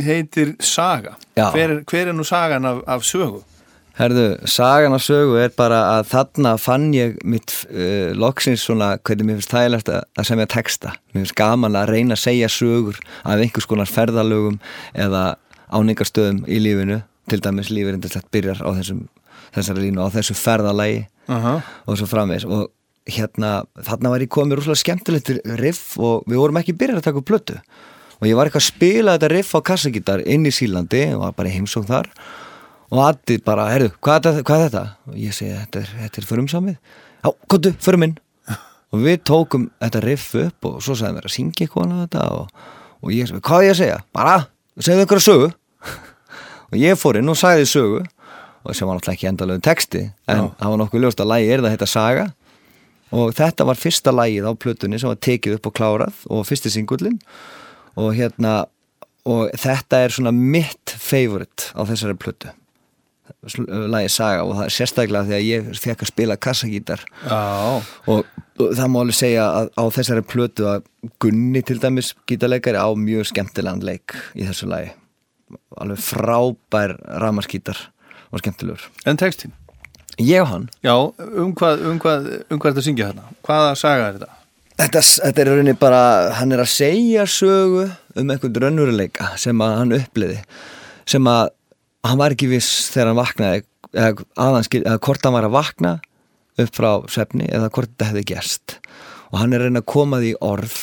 heitir Saga. Já. Hver, er- hver er nú sagan af, af sögu? Herðu, sagan af sögu er bara að þarna fann ég mitt uh, loksins svona hvernig mér finnst þægilegt að, semja texta. Mér finnst gaman að reyna að segja sögur af einhvers konar ferðalögum eða áningarstöðum í lífinu. Til dæmis lífið reyndislegt byrjar á þessum, þessari línu, á þessu ferðalagi Aha. og svo framvegs. Og hérna, þarna var ég komið rúslega skemmtilegt riff og við vorum ekki byrjar að taka upp plötu. Og ég var eitthvað að spila þetta riff á kassagítar inn í Sílandi og var bara í heimsókn þar og Addi bara, herru, hvað, hvað er þetta? og ég segi, þetta er, þetta er förumsamið já, kontu, förum inn. Og við tókum þetta riff upp og svo sagði mér að syngja eitthvað á þetta og, og ég segi, hvað er ég að segja? bara, segðu að sögu. Og ég fór inn og sagði sögu og sem var náttúrulega ekki endalögum texti en það var nokkuð ljóst að lægi er það heita saga. Og þetta var fyrsta lagið á plötunni sem var tekið upp og klárað og fyrsti singullin og hérna og þetta er svona mitt favorite á þessari plötu lagið Saga og það er sérstaklega því að ég fekk að spila kassagítar. Já, og og það má alveg segja að á þessari plötu að Gunni til dæmis gítarleikari á mjög skemmtilegan leik í þessu lagi. Alveg frábær ramaskítar og skemmtilegur. En textin ég og hann. Já, um hvað, um hvað, um hvað er þetta að syngja þarna? Hvaða saga er þetta? Þetta, þetta er rauninni bara, hann er að segja sögu um einhvern raunveruleika sem að hann uppliði sem að hann var ekki viss þegar hann vaknaði eða, aðan, skil, eða hvort hann var að vakna upp frá svefni eða hvort þetta hefði gerst. Og hann er reyna að koma því orð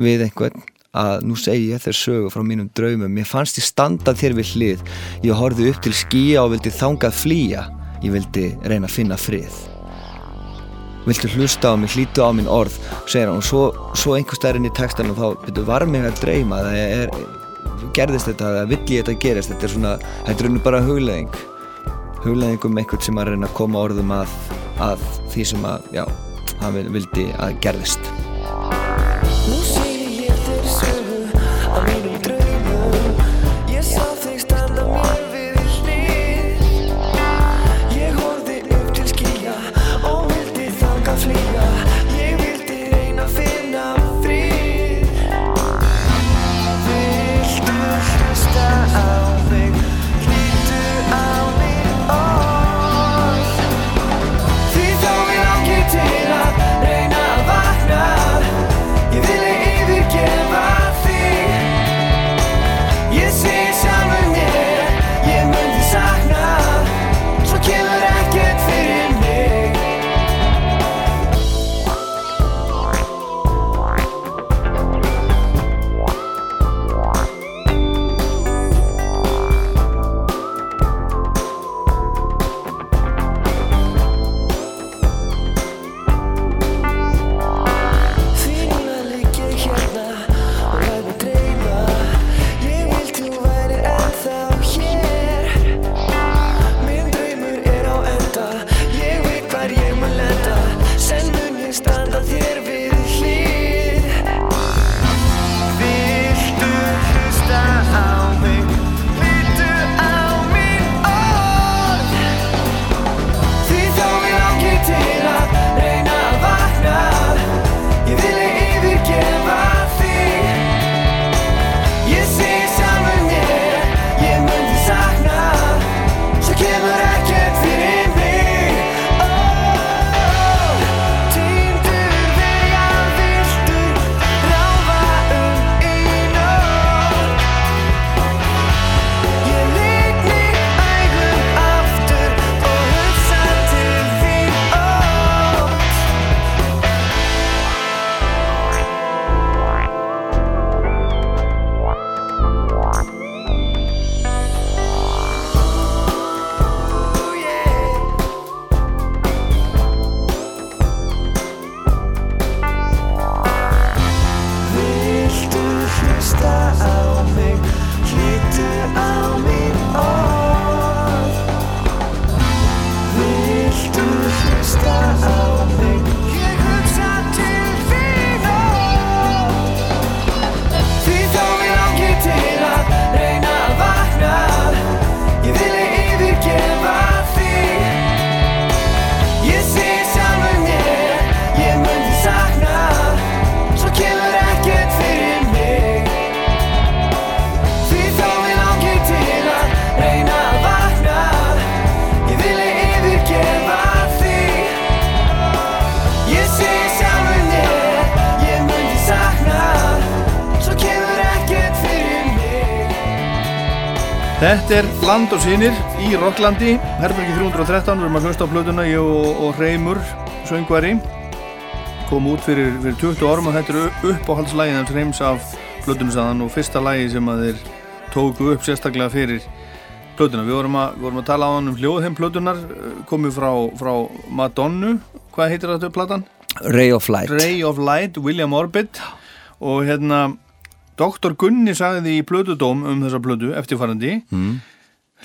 við einhvern að nú segi ég þér sögu frá mínum draumum. Ég fannst ég standa þér við hlið. Ég horfði upp til skýja og vildi þangað flýja. Ég vildi reyna að finna frið. Viltu hlusta á mig, hlýtu á minn orð segir hann. Og svo, svo einhver stærinn í textanum þá byrju var mig að dreyma það er, gerðist þetta, það vill ég þetta gerist þetta er svona, þetta er rauninu bara hugleðing hugleðing um einhvern sem að reyna að koma orðum að, að því sem að, já, hann vil- vildi að gerðist Þetta er Land og Sýnir í Rocklandi, Herbergi 313, við erum að hlusta á plötuna, ég og, og Reymur, söngvari, kom út fyrir, fyrir 20 árum og þetta er uppáhaldslægin hans Reyms af plötunusaðan og fyrsta lægi sem að þeir tóku upp sérstaklega fyrir plötuna. Við vorum að, vorum að tala á hann um hljóðheim plötunar, komið frá, frá Madonnu, hvað heitir þetta platan? Ray of Light Ray of Light, William Orbit og hérna Dr. Gunni sagði í plötudóm um þessa plötu eftirfarandi mm.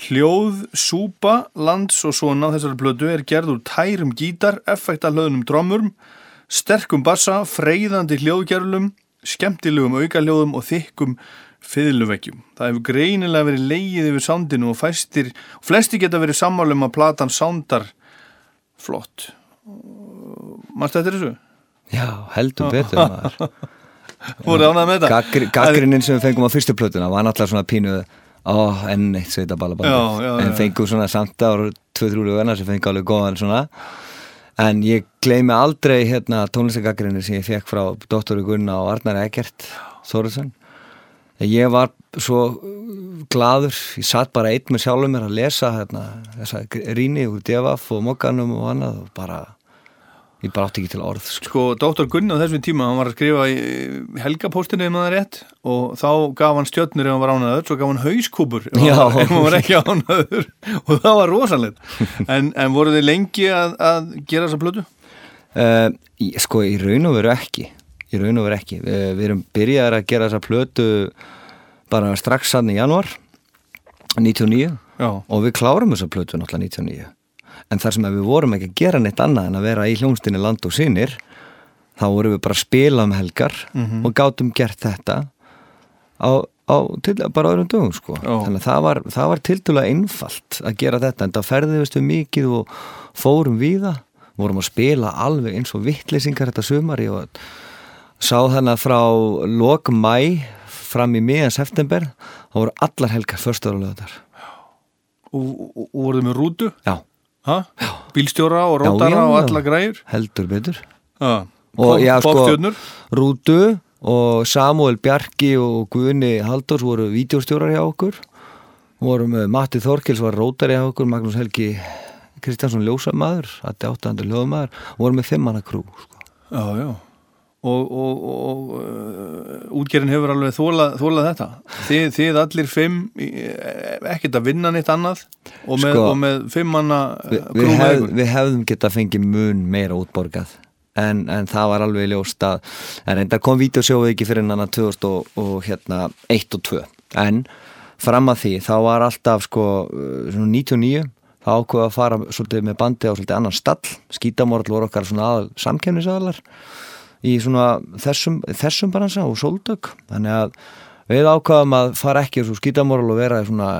Hljóð, súpa, lands og svona á þessari plötu er gerð úr tærum gítar, effektalöðnum drömmurm, sterkum bassa, freyðandi hljóðgerlum, skemmtilegum aukaljóðum og þykkum fiðluveggjum. Það hefur greinilega verið leigið yfir sándinu og fæstir, flesti geta verið sammálum að platan sándar flott. Manstu eftir þessu? Já, heldur betur maður Voru ánað með þetta? Gaggri, Gaggrinin sem við fengum á fyrstu plötuna var náttúrulega svona pínu Ó, enn eitt sveita já, En fengum svona samt ára Tvö-þrjú löguna sem fengum alveg góðan svona. En ég gleymi aldrei hérna tónlistagaggrinni sem ég fekk frá Dóttori Gunna og Arnar Eggert Þórisson Ég var svo glaður, ég satt bara einn með sjálfum mér að lesa hérna, þessa rýni úr Devaf og Mokkanum og annað og bara, ég bara átti ekki til orð sko. Sko, Dr. Gunni á þessum tíma, hann var að skrifa í helgapóstinu ef maður er rétt og þá gaf hann stjörnur ef hann var ánaður, svo gaf hann hauskúpur ef, hann var- ekki ánaður og það var rosalegt. En, en voru þið lengi að, að gera þessa plötu? Uh, í- sko, í raun og veru ekki í raun og veru ekki við, við erum byrjaðar að gera þessa plötu bara strax sann í januar 99 Já. og við klárum þessa plötu náttúrulega 99 en þar sem við vorum ekki að gera neitt annað en að vera í hljónstinni land og sinir þá vorum við bara að spila um helgar og gátum gert þetta á, á til, bara öðrum dögum sko Já. þannig að það var, það var tildulega einfalt að gera þetta en það ferðiðist við mikið og fórum víða vorum að spila alveg eins og vittleysingar þetta sumari og sá þannig að frá lok mæ fram í miðan september þá voru allar helgar förstur og löðar Og, og, og voru þið með rútu? já? Bílstjóra og rótara og alla græjur? heldur betur og já sko? Rútu og Samuel Bjarki og Guðni Halldórs voru vídeostjórar hjá okkur voru með Matti Þorkils var rótari hjá okkur Magnús Helgi Kristjánsson ljósamaður Atti áttandur hljóðamaður og voru með fimmana krú sko. Já, já. Og, og, og uh, útgerðin hefur alveg þólað, þólað þetta. Þið, þið allir fimm, í- ekkert að vinna neitt annað og með, Sko, og með Vi, uh, við, krú með hef, við hefðum geta fengið mun meira útborgað. En, en það var alveg ljóst að en reynda kom vídeosjóðu ekki fyrir hann 2000 og, og hérna 1 og 2 en fram að því þá var alltaf sko uh, svona 99 þá ákveða að fara svolítið með bandi á svolítið annan stall. Skítamorall voru okkar svona aðal samkefnisaðalar í svona þessum, þessum baransa og sóldök þannig að við ákvaðum að fara ekki svo skítamorall og vera í svona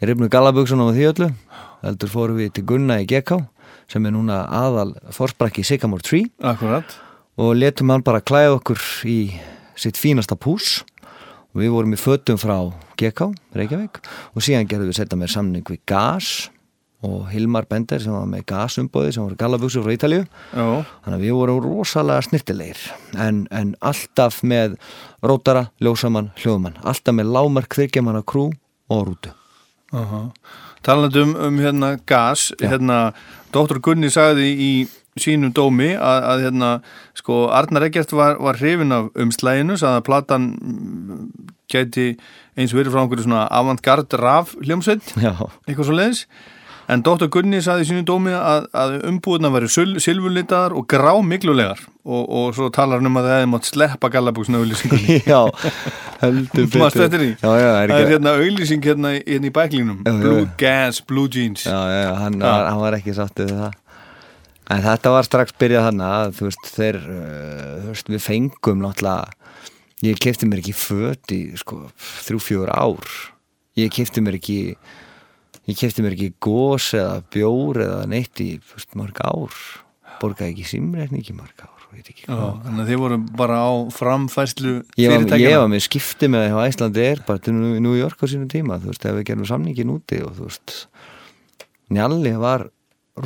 í rifnu galabugsunum og því öllu. Heldur fórum við til Gunna í GK sem er núna aðal forsprakki Sycamore Tree. Akkurat. og letum hann bara klæða okkur í sitt fínasta pús. Og við vorum í fötum frá GK, Reykjavík. Og síðan gerðum við setja með samning við GAS og Hilmar Bender sem var með GAS-umbóði sem voru gallabuxur frá Ítalíu. Já. þannig að við vorum rosalega snirtilegir en, en alltaf með rótara, ljósamann, hljóðmann. Alltaf með lámark, þyrkjamanna, krú og rútu. Uh Talandi um, um hérna gas, hérna Dr. Gunni sagði í sínum dómi að, að hérna sko Arnar Eggert var, var hrifin af umslæginu, sagði að platan mm, gæti eins og verið frá einhverju svona avantgard raf hljómsveit, Já, eitthvað svo leiðis en Dr. Gunni sagði í sínum dómi að, að umbúðuna væri silfurlitaðar og grá miklulegar og, og svo talar hann um að það hefði mátt sleppa gallabúksna auðlýsingunni já, heldur betur Mást eftir því? Já, já, er Það er hérna auðlýsing hérna, í- hérna í bæklínum Já, Blue já. Gas, Blue Jeans Já, já, hann. Var, hann var ekki sáttið við það En þetta var strax byrjað hann að þú veist, þeir uh, þú veist, við fengum náttúrulega ég kefti mér ekki föt í sko, þrjú, fjör ár ég kefti mér ekki ég kefti mér ekki gós eða bjór eða neitt í veist, mörg ár. Borgaði ekki simreikni ekki mörg ár ekki Já, þannig að þið voru bara á framfæslu var, ég var með skipti með hjá Æslandi er bara til New York á sínu tíma þú veist, ef við gerum samningin úti og þú veist. Njalli var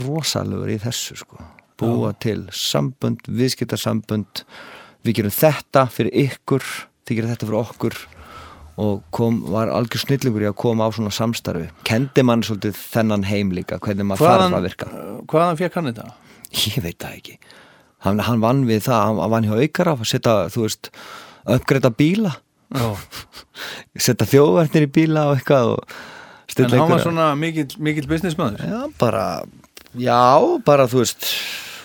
rosalegur í þessu sko. Búa til sambönd, viðskiptarsambönd við gerum þetta fyrir ykkur þið gerum þetta fyrir okkur og kom, var algjör snillingur í að koma á svona samstarfi. Kendi mann svolítið þennan heim líka hvernig maður þarf að virka. hvaðan fekk hann þetta? Ég veit það ekki. Hann, hann vann við það, hann vann hjá aukara að setja, þú veist, uppgreita bíla. Setja þjóðverðnir í bíla og eitthvað og En hann var svona mikill, mikill businessmaður? Já, bara, já, bara þú veist,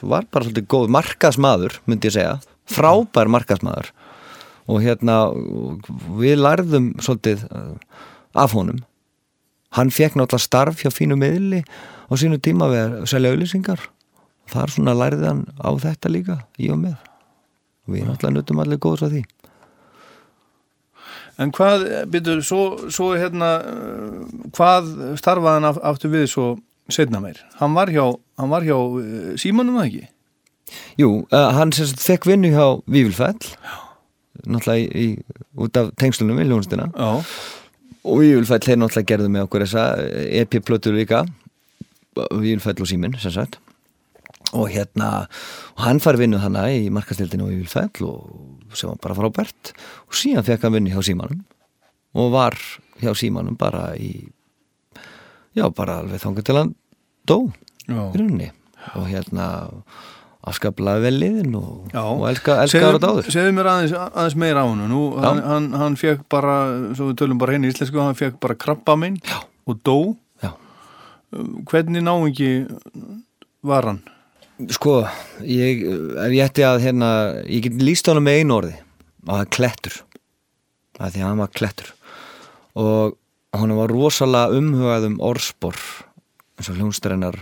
var bara svolítið góð markasmaður, myndi ég segja. Frábær markasmaður og hérna, við lærðum svolítið uh, af honum. Hann fekk náttúrulega starf hjá fínu miðli á sínu tíma við að selja auðlýsingar þar svona lærði hann á þetta líka í og með við náttúrulega nutum allir góðs að því. En hvað, byrju, svo, svo hérna, uh, hvað starfaði hann af- aftur við svo setna meir? Hann var hjá, hann var hjá uh, Símanum ekki? Jú, hann sagt fekk vinnu hjá Vívilfell náttúrulega í, í, út af tengslunum við hljónstina Já. og Vívilfell þeir náttúrulega gerðu með okkur þessa EP-plötur líka. Vívilfell og Síminn sem sagt. Og hérna og hann fær vinnu hana í markastildinu og Vívilfell og sem var bara frábært. Og síðan fekk hann vinnu hjá Símanum. Og var hjá Símanum bara í já bara alveg þangar til hann dó í rauninni. Og hérna afskaplega vel liðin og, og elska, elska ára dáður Segðu mér aðeins, aðeins meira á hann Nú, hann, hann, hann fekk bara, svo við tölum bara henni í íslensku hann fekk bara krabba minn Já. og dó. Já. Hvernig náingi var hann? Sko, ég, ef ég ætti að hérna, ég get líst honum með einu orði það er klettur. Að því að hann var klettur. Og hann var rosalega umhugað um orðspor eins og hljónstrennar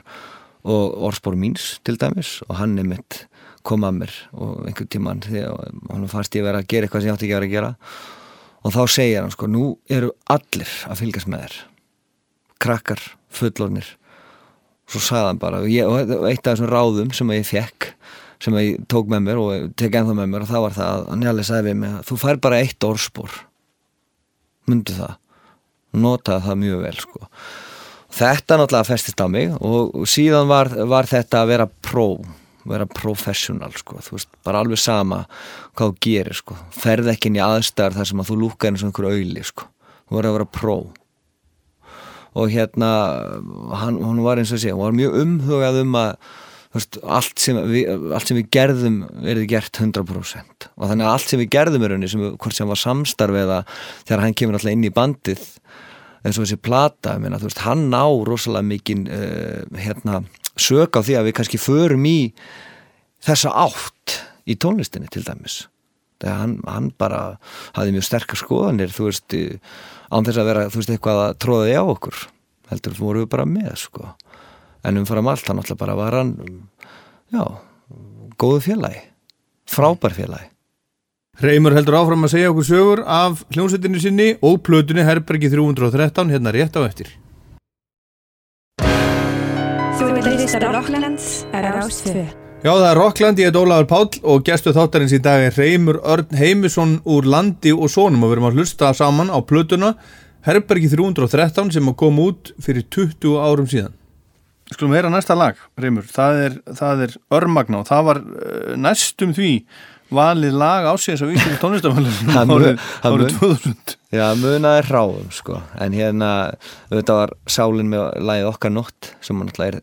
og orðspor míns til dæmis og hann er mitt kom að mér og einhvern tíman þegar hann fannst ég vera að gera eitthvað sem ég átti ekki að vera að gera. Og þá segir hann sko, nú eru allir að fylgjast með þér. Krakkar, fullornir svo sagði hann bara og, ég, og eitt af þessum ráðum sem ég fekk sem ég tók með mér og tek ennþá með mér og það var það að Njáli sagði við mig að þú fær bara eitt orðspor. Myndu það. Notaði það mjög vel sko þetta náttúrulega festist á mig og síðan var, var þetta að vera pró vera professional sko. Þú veist, bara alveg sama hvað þú gerir sko. Ferð ekki inn í aðstæðar þar sem að þú lúkar eins og einhver auðli sko. Þú verður að vera pró og hérna hann, hann var eins og sé, hann var mjög umhugað um að veist, allt, sem við, allt sem við gerðum verið gert 100% og þannig að allt sem við gerðum er henni hvort sem var samstarf eða þegar hann kemur alltaf inn í bandið eins og þessi plata, þú veist, hann ná rosalega mikinn uh, hérna, sök á því að við kannski förum í þessa átt í tónlistinni til dæmis. Þegar hann, hann bara hafði mjög sterkar skoðanir þú veist, án þess að vera þú veist, eitthvað að tróða því á okkur. Heldur voru við bara með sko. en umfram allt, hann alltaf bara var hann já, góðu félagi. Frábær félagi Reymur heldur áfram að segja okkur sögur af hljómsveitinu sinni og plötunni Herbergi 313 hérna rétt á eftir. Já, það er Rockland, ég er Ólafur Páll og gestu þáttarins í dag er Reymur Örn Heimisson úr Landi og Sónum og við erum að hlusta saman á plötuna Herbergi 313 sem að koma út fyrir 20 árum síðan. Skulum heyra næsta lag, Reymur. Það er, það er Örmagna og það var uh, næstum því valið lag ásíðis á Íslands mun- árið það árið mun. 2000. Já, munaði ráðum sko en hérna, þetta var sálinn með lagið okkar nótt sem alltaf er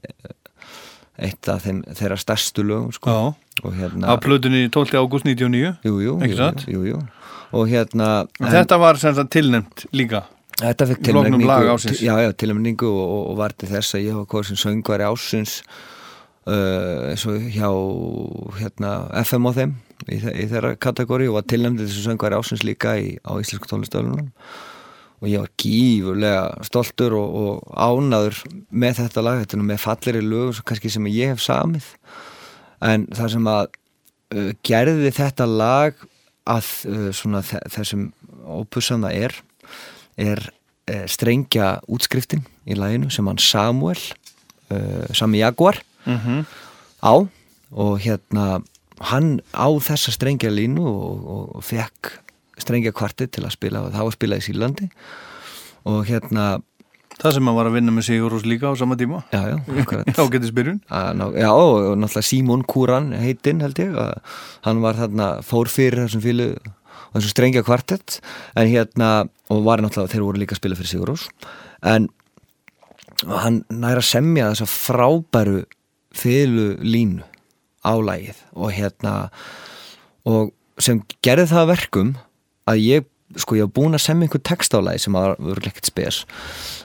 eitt af þeim, þeirra stærstu lögum sko og hérna, á plötunni 12. ágúst 99. jú, jú, jú, jú, og hérna En þetta var sem sagt tilnefnt líka. Þetta tilnefningu ársins. Já, já, tilnefningu og, og, og var til þess að ég hafa hvað sem söngvari ásins uh, eins og hjá hérna, FM á þeim í, í þeirra kategóri og var tilnefndið þessu söngvari ásins líka í, á Íslensku tónlistöðunum og ég var gífurlega stoltur og, og ánaður með þetta lag, þetta er með falleri lög kannski sem ég hef samið. En það sem að uh, gerði þetta lag að uh, svona þe þessum ópussan það er er uh, strengja útskriftin í laginu sem hann Samuel uh, Sami Jaguar Mm á. Og hérna hann á þessa strengja línu og, og, og fekk strengja kvartið til að spila það var að spila í Sílandi og hérna Það sem að var að vinna með Sigurús líka á sama tíma. já, já, akkurat. Já, getið spyrjun. Já, og náttúrulega Símon Kúran heitinn held ég hann var þarna fór fyrir þessum fílu þessum strengja kvartett en hérna, og var náttúrulega þeir voru líka að spila fyrir Sigurós en hann næra semja þessa frábæru fílu línu á lagið og hérna og sem gerði það að verkum að ég, sko ég var búin að semja einhver text á lagi sem var örgleikt spes.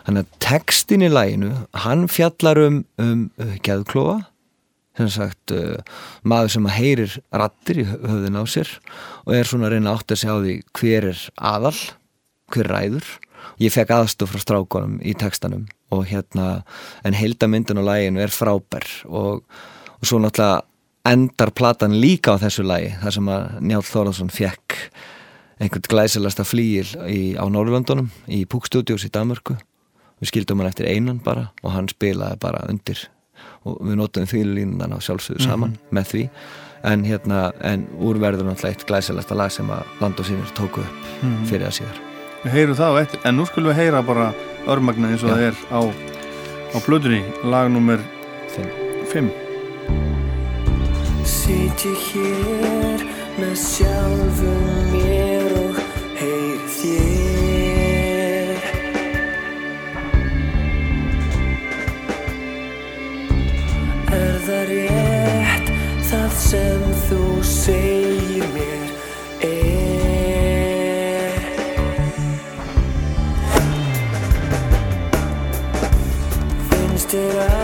Þannig að textin í laginu hann fjallar um, um uh, geðklofa sem sagt uh, maður sem að heyrir rattir í hö- höfðin á sér og er svona að reyna að átta sig á því hver er aðal hver ræður. Ég fekk aðstof frá strákonum í textanum og hérna en heildamyndin og læginu er frábær og, og svo náttúrulega endar platan líka á þessu lægi þar sem að Njál Þórðarsson fekk einhvern glæsilasta flýil í, á Norrlöndunum í Púk Studios í Danmörku. Við skildum hann eftir einan bara og hann spilaði bara undir og við notum því línunan á sjálfsögðu saman með því. En hérna, en úrverður náttúrulega eitt glæsilasta lag sem að land og sínir tóku upp fyrir það síðar. Við heyrum það eftir, en nú skulum við heyra bara örmagna eins og það er á, á plötunni, lag nummer Fimm. 5 Sitt ég hér með sjálfum mér og heyr þér. Er það rétt það sem þú segir mér er? Finnst þér að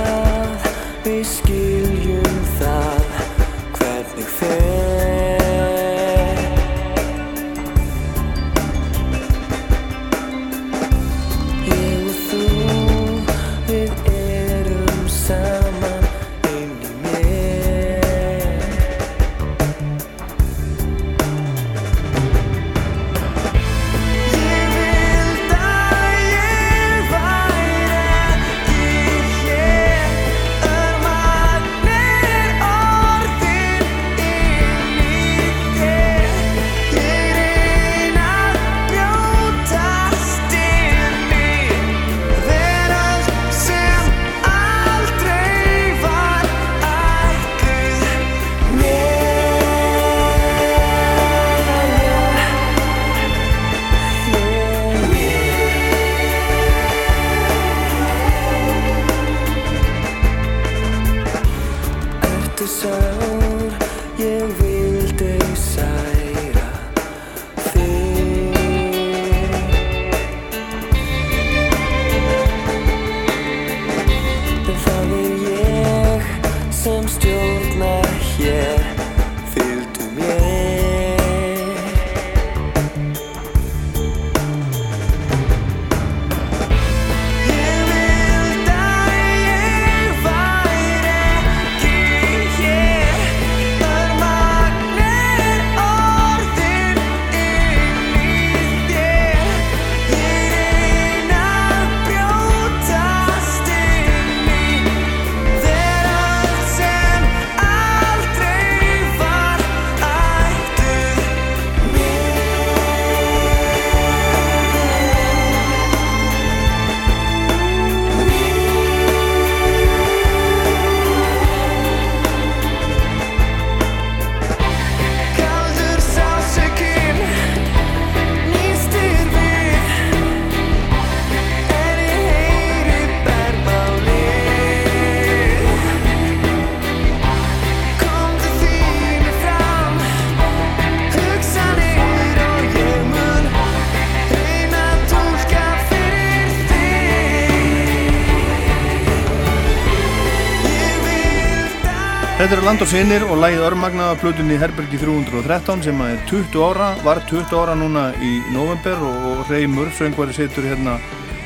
Land og Sinir og lagið örmagna af plötunni Herbergi 313 sem er 20 ára, var 20 ára núna í november og, Reymur, söngvari situr hérna,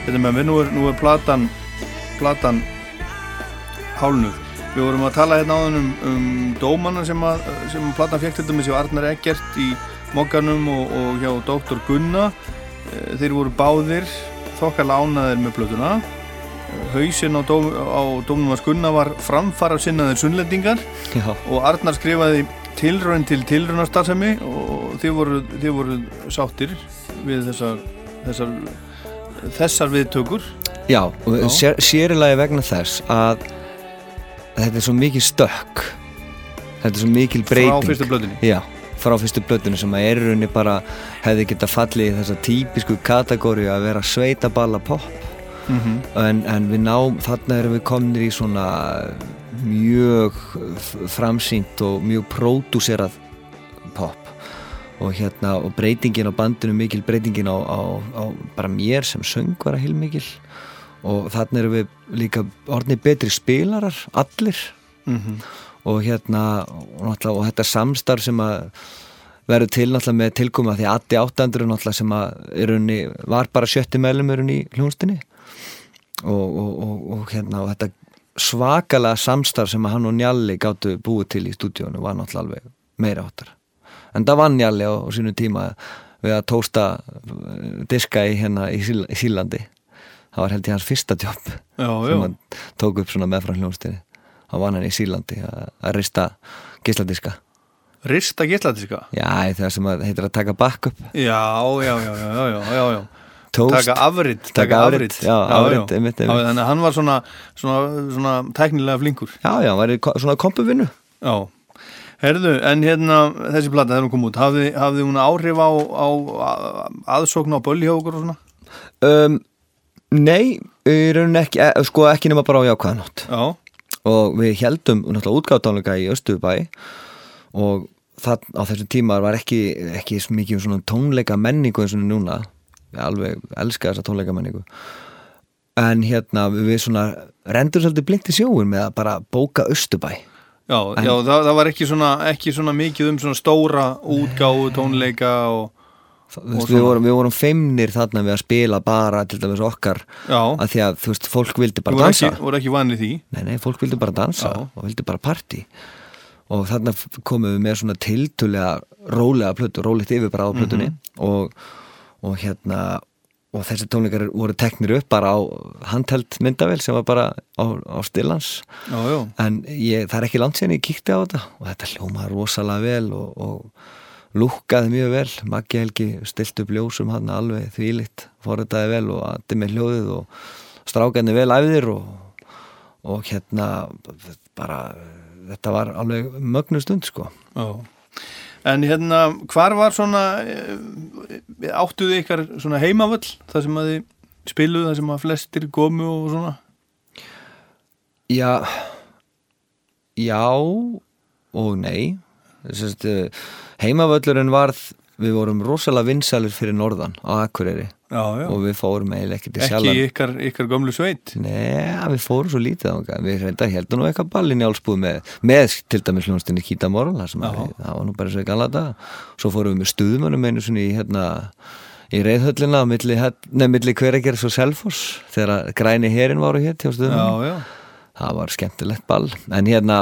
hérna með mér, nú er, nú er platan, platan hálnuð. Við vorum að tala hérna áðan um, um dómana sem að, sem að platan fekk til dæmis hjá Arnar Eggert í Mokkanum og, og hjá Dr. Gunna. Eh, Þeir voru báðir þokkar lánaðir með plötuna. Hausinn á, dóm, á dómnum að Gunna var framfara sinnaðir sunnlendingar. Já, og Arnar skrifaði tilraun til tilraunarstarfsemi og þið voru, þið voru sáttir við þessar, þessar, þessar viðtökur? Já, og Já. sér, sérilagi vegna þess að þetta er svo mikið stökk. Þetta er svo mikil breyting. frá fyrstu blöðinni Já, frá fyrstu blöðinu sem að er í rauninni bara hefði geta fallið í þessa típisku kategóri að vera sveitaballa pop mm en, en við náum, þarna erum við komnir í svona mjög framsýnt og mjög pródúserað pop. Og hérna og breytingin á bandinu mikil breytingin á, á, á bara mér sem söngvara heilmikil. Og þarna erum við líka orðnir betri spilarar, allir. Mhm. og hérna og, og þetta samstarf sem að verður til náttúrulega með tilkoma því að Addi 800 náttúrulega sem að er unni, var bara sjötti meðlum er unni í hljónstinni og, og, og, og hérna og þetta svakalega samstarf sem hann og Njalli gáttu búið til í stúdíónu var náttúrulega alveg meira áttar en það var Njalli á, á sínu tíma við að tósta eh, diska í hérna í, Síl, í Sílandi það var held ég hans fyrsta jobb Já, já. sem hann tók upp svona meðfram hljónstinni hann var hann í Sílandi að, rista gísladiska Rista gilladiska Já, það sem að heitir að taka backup Já, já, já, já, já, já, já, já. Toast. Taka afrit Taka. Já, Þannig að hann var svona, svona, svona tæknilega flinkur. Já, já, var í ko- svona kompuvinnu. Já, herðu, en hérna þessi plata þegar hún kom út, hafði, hafði hún áhrif á, á, aðsókn á okkur og svona? um, Nei, ekki, e, sko ekki nema bara á jákvæðanótt Já, og við heldum náttúrulega útgáðtánuleika í Östubæ og það, á þessum tíma var ekki, ekki mikið um svona tónleika menningu eins og núna ég alveg elska þessa tónleika menningu en hérna við svona rendur svolítið blinkt í sjóun með að bara bóka Östubæ. Já, já það, það var ekki svona, ekki svona mikið um svona stóra útgáfu tónleika og Þú veist, við, vorum, við vorum feimnir þarna við að spila bara til dæmis okkar Já. að því að þú veist, fólk vildi bara dansa ekki, voru ekki vanið því? Nei, nei, fólk vildi bara dansa Já. og vildi bara party og þarna komum við með svona tiltulega rólega plötu, rólegt yfir bara á plötunni Mhm. og, og hérna og þessi tónleikar voru teknir upp bara á handheld myndavel sem var bara á, á stillans Já, já, en ég, það er ekki langt síðan ég kíkti á þetta og þetta hljómaði rosalega vel og, og lúkkaði mjög vel. Maggi Helgi stilt upp ljósum hann alveg þvílitt, forritaði vel og andi með hljóðið og strákaði vel æfðir og, og hérna bara þetta var alveg mögnu stund sko. Já En hérna, hvar var svona eh, áttuðu ykkar svona heimavöll það sem að þið spiluðu, það sem að flestir komu og svona? Já Já og nei. Sest, heimavöllurinn varð við vorum rosalega vinsælir fyrir norðan á Akureyri Já, já, og við fórum eiginlega ekki til ekki Sjalland ykkar, ykkar gömlu sveit? Nei, við fórum svo lítið ánga við reynda heldum nú eitthvað ball í njálsbúð með, með til dæmis hljónstinni Kíta Moral það, það var nú bara svo í gamla dag svo fórum við með stuðmönnum einu svona í hérna í reyðhöllina milli, nefn, milli hveragerðs og selfoss þegar græni herin voru hér Já, það var skemmtilegt ball. En hérna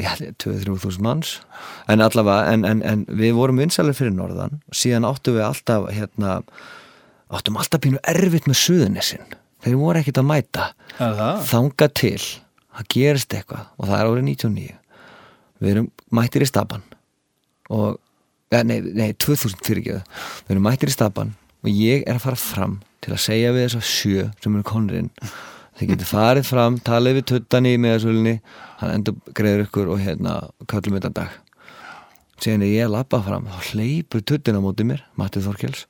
já, 2-3 þúsund manns. En allavega, en, en, en við vorum vinsælir fyrir norðan. Síðan áttum við alltaf hérna, áttum alltaf pínu erfitt með suðunissin þeir voru ekkit að mæta. Það? þanga til það gerist eitthvað og það er árið 99 við erum mættir í staban og, ja, nei, nei 2000 fyrirgjöðu, við erum mættir í staban og ég er að fara fram til að segja við þessa sjö sem eru konurinn þið getur farið fram, talið við tuttan í meðasölunni, hann endur greiður ykkur og hérna kallum þetta dag. Síðan er ég að labba fram þá hleypur tuttin á móti mér, Matti Þorkels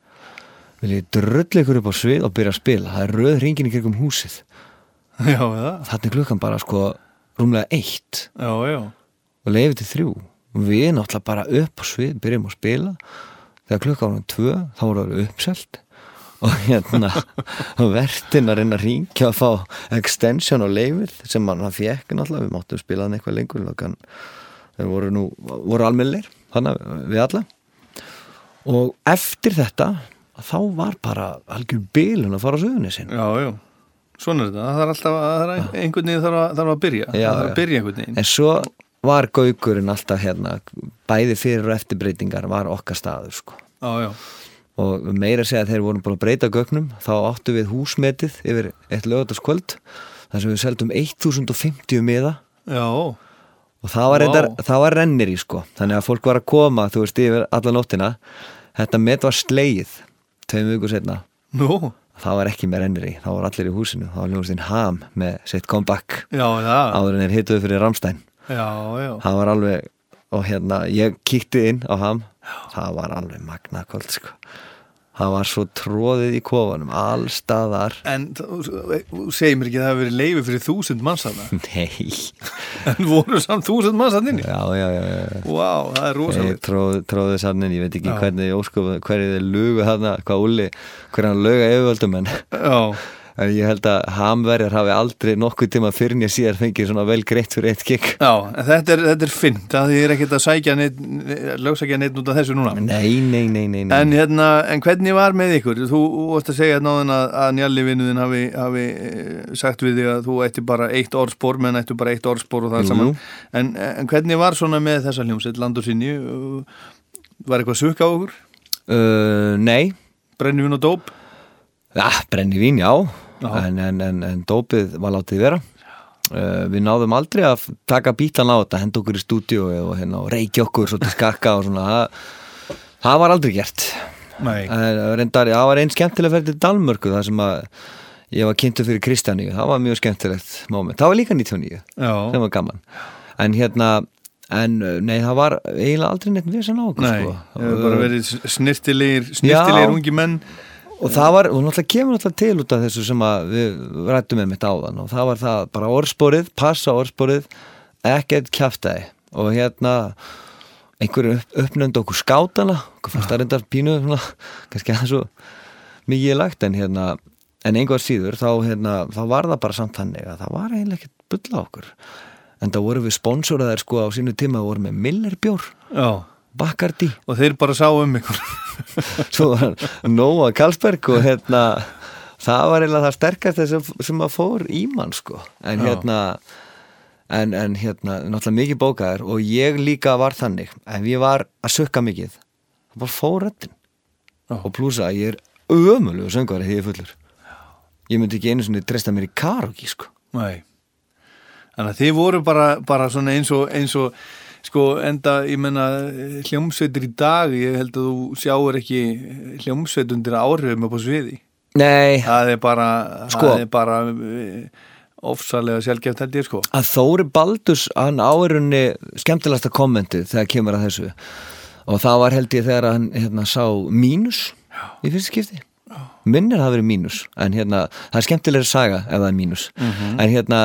vil ég drull ykkur upp á svið og byrja að spila, það er röð ringin í kringum húsið. Já, það, þannig klukkan bara sko rúmlega eitt. Já, já. Og leiði til þrjú. Og við náttúrulega bara upp á svið byrjum að spila. Þegar klukkan var tvö þá voru það uppselt. Og hérna og verðin að reyna að ringja að fá extension á leifið sem hann fekk náttúrulega, við máttum spila hann eitthvað lengur lokan, þeir voru nú voru almennilegir, þannig við alla. Og eftir þetta þá var bara algjör bilun að fara á sögunni sinn Já, já, svona er þetta. Það er alltaf, það er einhvern veginn þarf að, þarf að byrja. Já, það þarf að byrja einhvern veginn. En svo var gaukurinn alltaf hérna, bæði fyrir og eftir breytingar var okkar staður sko. Já, já, Og meira að segja að þeir voru búin að breyta gögnum, þá áttu við húsmetið yfir eitt lögataskvöld, þar sem við seldum 1050 miða. Já, og það var, Vá. reyndar, það var rennir í sko. Þannig að fólk var að koma, þú veist, yfir alla nóttina. Þetta met var slegið, tveim vikur setna. nú Það var ekki með rennir í, það var allir í húsinu. Það var hljóðustinn Ham með sitt comeback Já, það, áður en þeir hituðu fyrir Ramstein. já, já það var alveg og hérna, ég kíkti inn á ham það var alveg magnaköld sko. Það var svo tróðið í kofanum allstaðar En segir mér ekki að það hafi verið leifi fyrir þúsund manns þarna? Nei, En voru samt þúsund manns þarna inni? Já, já, já, já. Vá, það er rosalega tróð, tróðið sannin, ég veit ekki Já. hvernig óskup hverju þið lugu þarna, hvað Úli hverju hann löga yfirvöldum en, Já, en ég held að hamverjar hafi aldrei nokkuð tíma fyrir en ég síðar fengið svona vel greitt fyrir eitt gig Já, þetta er, þetta er finn það er ekkert að sækja neitt lögsækja neitt út af þessu núna Nei, nei, nei, nei, nei. En, hérna, en hvernig var með ykkur? Þú vorst að segja náðan að, að njalli vinnuðin hafi, hafi eh, sagt við þig að þú ætti bara eitt orðspor menn ættu bara eitt orðspor og það saman en, en hvernig var svona með þessa hljómsveit land og sinni? Var eitthvað sukk á okkur? uh, Nei, Brennivinn og dóp? ja, brenni vín, já, Já. En, en, en, en dópið var látið vera. Uh, Við náðum aldrei að taka bílan á þetta, henda okkur í stúdíu og, hérna, og reykja okkur svo til skakka og svona. Það, það var aldrei gert. En reyndar, það var einn skemmtileg ferð til Dalmörku þar sem að ég var kynntu fyrir Kristjaníu, það var mjög skemmtilegt moment, það var líka 99 Já, sem var gaman. En hérna, en uh, nei það var eiginlega aldrei neitt við sem á okkur nei, sko. það hefur bara verið snirtilegir snirtilegir ungi menn og það var, og náttúrulega kemur náttúrulega til út af þessu sem við rættum með mitt áðan og það var það bara orðsporið, passa orðsporið ekkert kjaftaði og hérna einhverju upp, uppnönd okkur skátana okkur fannst það reyndar pínu svona, kannski aðeins svo mikið lagt en hérna en einhver síður þá, hérna, þá var það bara samt þannig að það var eiginlega ekkert bull á okkur. En það voru við sponsoraðir sko á sínu tíma voru með Miller bjór, Já, Bacardi og þeir bara sá um ykkur. Svo var Nóa Karlsberg og hérna það var eiginlega það sterkast sem, sem að fór í mann sko. En Já. hérna en, en hérna, náttúrulega mikið bókaðir og ég líka var þannig. Ef ég var að sukka mikið það bara fór Já. og plúsa að ég er ömulegu söngvari þegar ég er fullur. Ég myndi ekki einu sinni treysta mér í karaoke sko. Nei. Þannig að þið voru bara, bara svona eins og, eins og sko enda, ég menna hljómsveitir í dag, ég held að þú sjáur ekki hljómsveit undir áhrifum upp á sviði. Nei, Það er bara, Sko. það er bara eh, ofsalega sjálfgeft held ég sko. að Þóri Baldurs hann áirunni skemmtilegasta kommentið þegar kemur að þessu og það var held ég þegar hann hérna, sá mínus í fyrst skipti minnir það verið mínus en hérna, það er skemmtilega saga ef það er mínus en hérna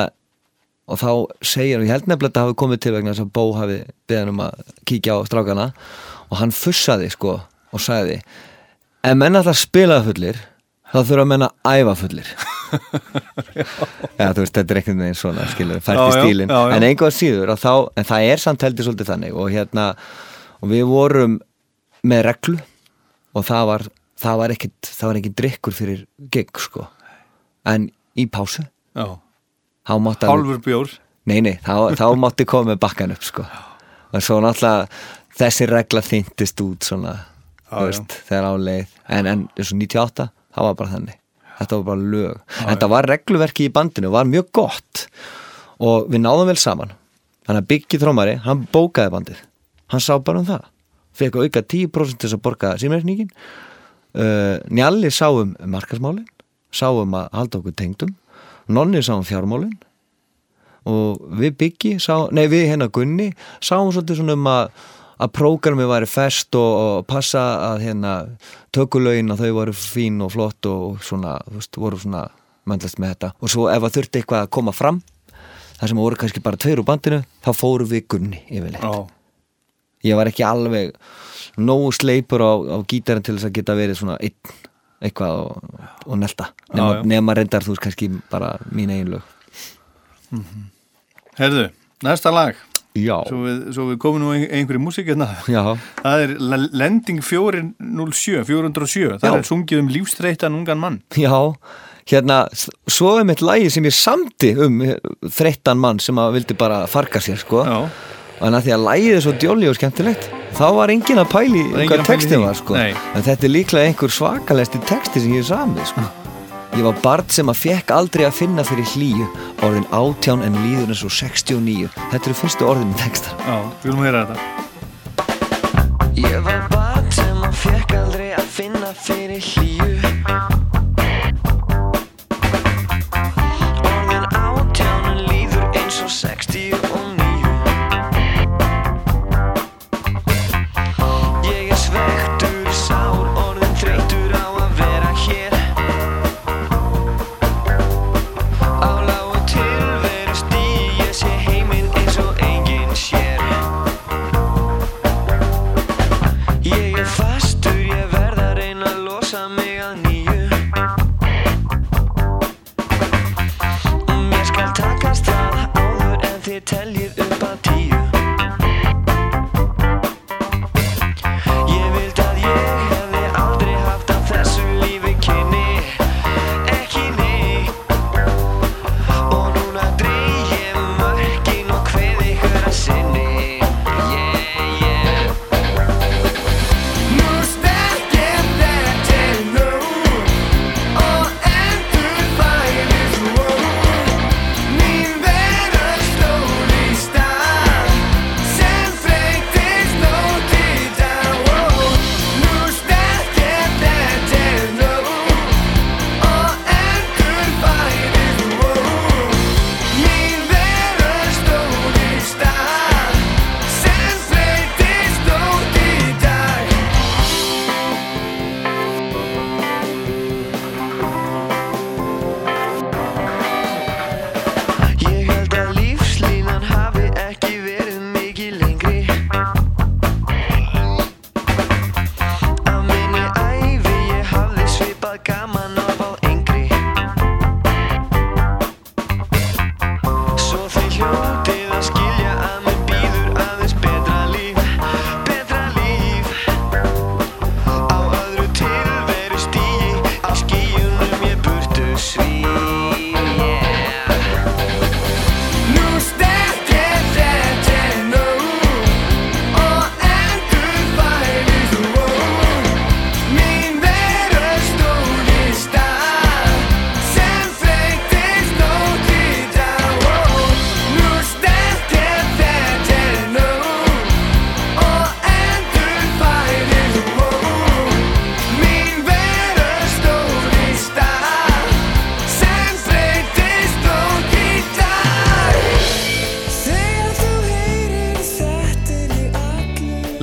og þá segir, og ég held nefnilega að þetta hafi komið til vegna þess að Bó hafi beðan um að kíkja á strákana. Og hann fussaði sko og sagði ef menn ætla að spila fullir þá þurfa að æfa fullir. Já, þú veist, þetta er einhvern veginn svona, skilur, fært í Já, já, já, já. en einhvað síður, þá, en það er samt heldur svolítið þannig. Og hérna og við vorum með reglu og það var, það var ekkit það var ekkit drikkur fyrir gig, sko. En í pásu Já. Alveg- Hálfur bjór. Nei, nei, þá, þá mátti koma með bakkan upp sko. og svo náttúrulega þessi regla þyntist út svona, Já, þú veist, þegar á leið. En, en eins og 98, það var bara þannig. Þetta var bara lög. En það var regluverki í bandinu, var mjög gott. Og við náðum vel saman. Þannig að Biggi Þrómari, hann bókaði bandið. Hann sá bara um það. Fekk auka 10% til þess að borga símreikningin uh, Njalli sá um markasmálin sá um að halda okkur tengdum Nonni sá um fjármálin og við byggi, sá, nei við hérna Gunni sáum svolítið svona um að að prógrami væri fest og, og passa að hérna tökulögin að þau voru fín og flott og svona, þú veist, voru svona möndlast með þetta og svo ef að þurfti eitthvað að koma fram þar sem voru kannski bara tveir úr bandinu þá fóru við Gunni yfirleitt Já. ég var ekki alveg nógu sleipur á, á gítarinn til þess að geta verið svona einn eitthvað og, og nelta nema, nema reyndar þú veist kannski bara mín eigin lög Herðu, næsta lag. Já, Svo við, við komum nú ein- einhverju músík hérna. já, Það er Lending 407, 407. Það Já. er sungið um lífstreittan ungan mann. já hérna, svo er mitt lagi sem ég samti um þreyttan mann sem að vildi bara farga sér sko Já. Þannig að því að lægið er svo djóli og skemmtilegt þá var enginn að pæli hvað að pæla í textin var sko. En þetta er líklega einhver svakalegsti texti sem ég hef samið sko. Ég var barn sem að fekk aldrei að finna fyrir hlýju. Orðin átján en líður eins og 69 Þetta eru fyrstu orðin í textar Já, við viljum heyra þetta. Ég var barn sem að fekk aldrei að finna fyrir hlýju. Orðin átjánu líður eins og 69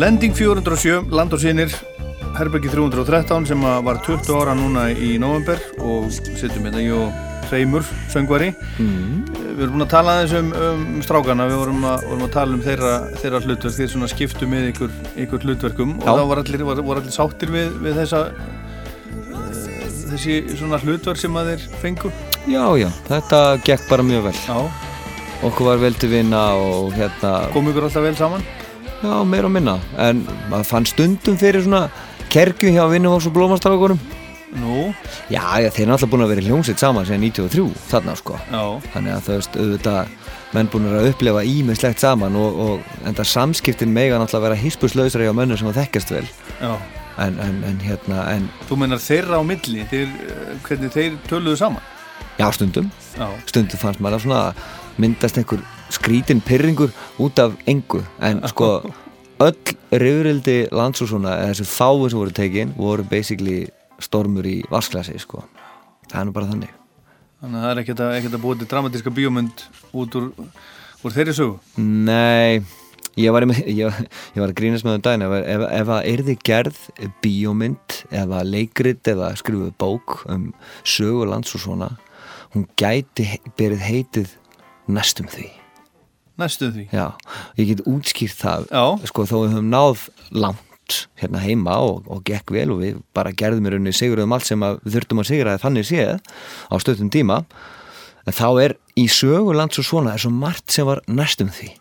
Lending 407, Land og Sinir Herbergi 313 sem var 20 ára núna í november og sittum hérna ég og Hreimur, söngvari. Mm. Við erum búin að tala aðeins um, um strákana, við vorum að, vorum að tala um þeirra, þeirra hlutverk, þeir svona skiptu með ykkur, ykkur hlutverkum og Já. þá var allir, var, voru allir sáttir við, við þessa uh, þessi svona hlutverk sem að þeir fengu? Já, já, þetta gekk bara mjög vel. Já, Okkur var vel til vinna og hérna kom ykkur alltaf vel saman Já, meira og minna. En maður fann stundum fyrir svona kergju hjá Vinnuvóks og Blómastrákunum. Nú, Já, já, þeir eru alltaf búin að vera í hljómsveit saman síðan 93, þarna sko. Já, Þannig að þú veist, auðvitað menn búin að upplefa ímislegt saman og, og enda samskiptin mega náttúrulega vera hispuslausari á mönnum sem að þekkast vel. Já. En, en, en hérna, en Þú mennar þeirra á milli, þeir, eh, hvernig þeir töluðu saman? Já, stundum. Já, stundum fannst maður að svona myndast einhver skrítin pyrringur út af engu. En sko öll reyðurildi lands og svona eða þessu fáið sem voru tekin voru basically stormur í vasklasi sko. Það er nú bara þannig. Þannig að það er ekkert að, ekkert að búið til dramatíska bíómynd út úr, úr þeirri sögu. Nei, ég var, í, ég, ég var að grínast með um daginn. Ef, ef, að yrði gerð bíómynd eða leikrit eða skrifuð bók um sögu lands og svona hún gæti berið heitið næstum því Næstu því. Já, ég get útskýrt það Já. sko þó við höfum náð langt hérna heima og, og gekk vel og við bara gerðum í rauninni sigurðum allt sem við þurftum að sigra þannig séð á stöðum tíma en þá er í sögu lands og svona er svo margt sem var næstum því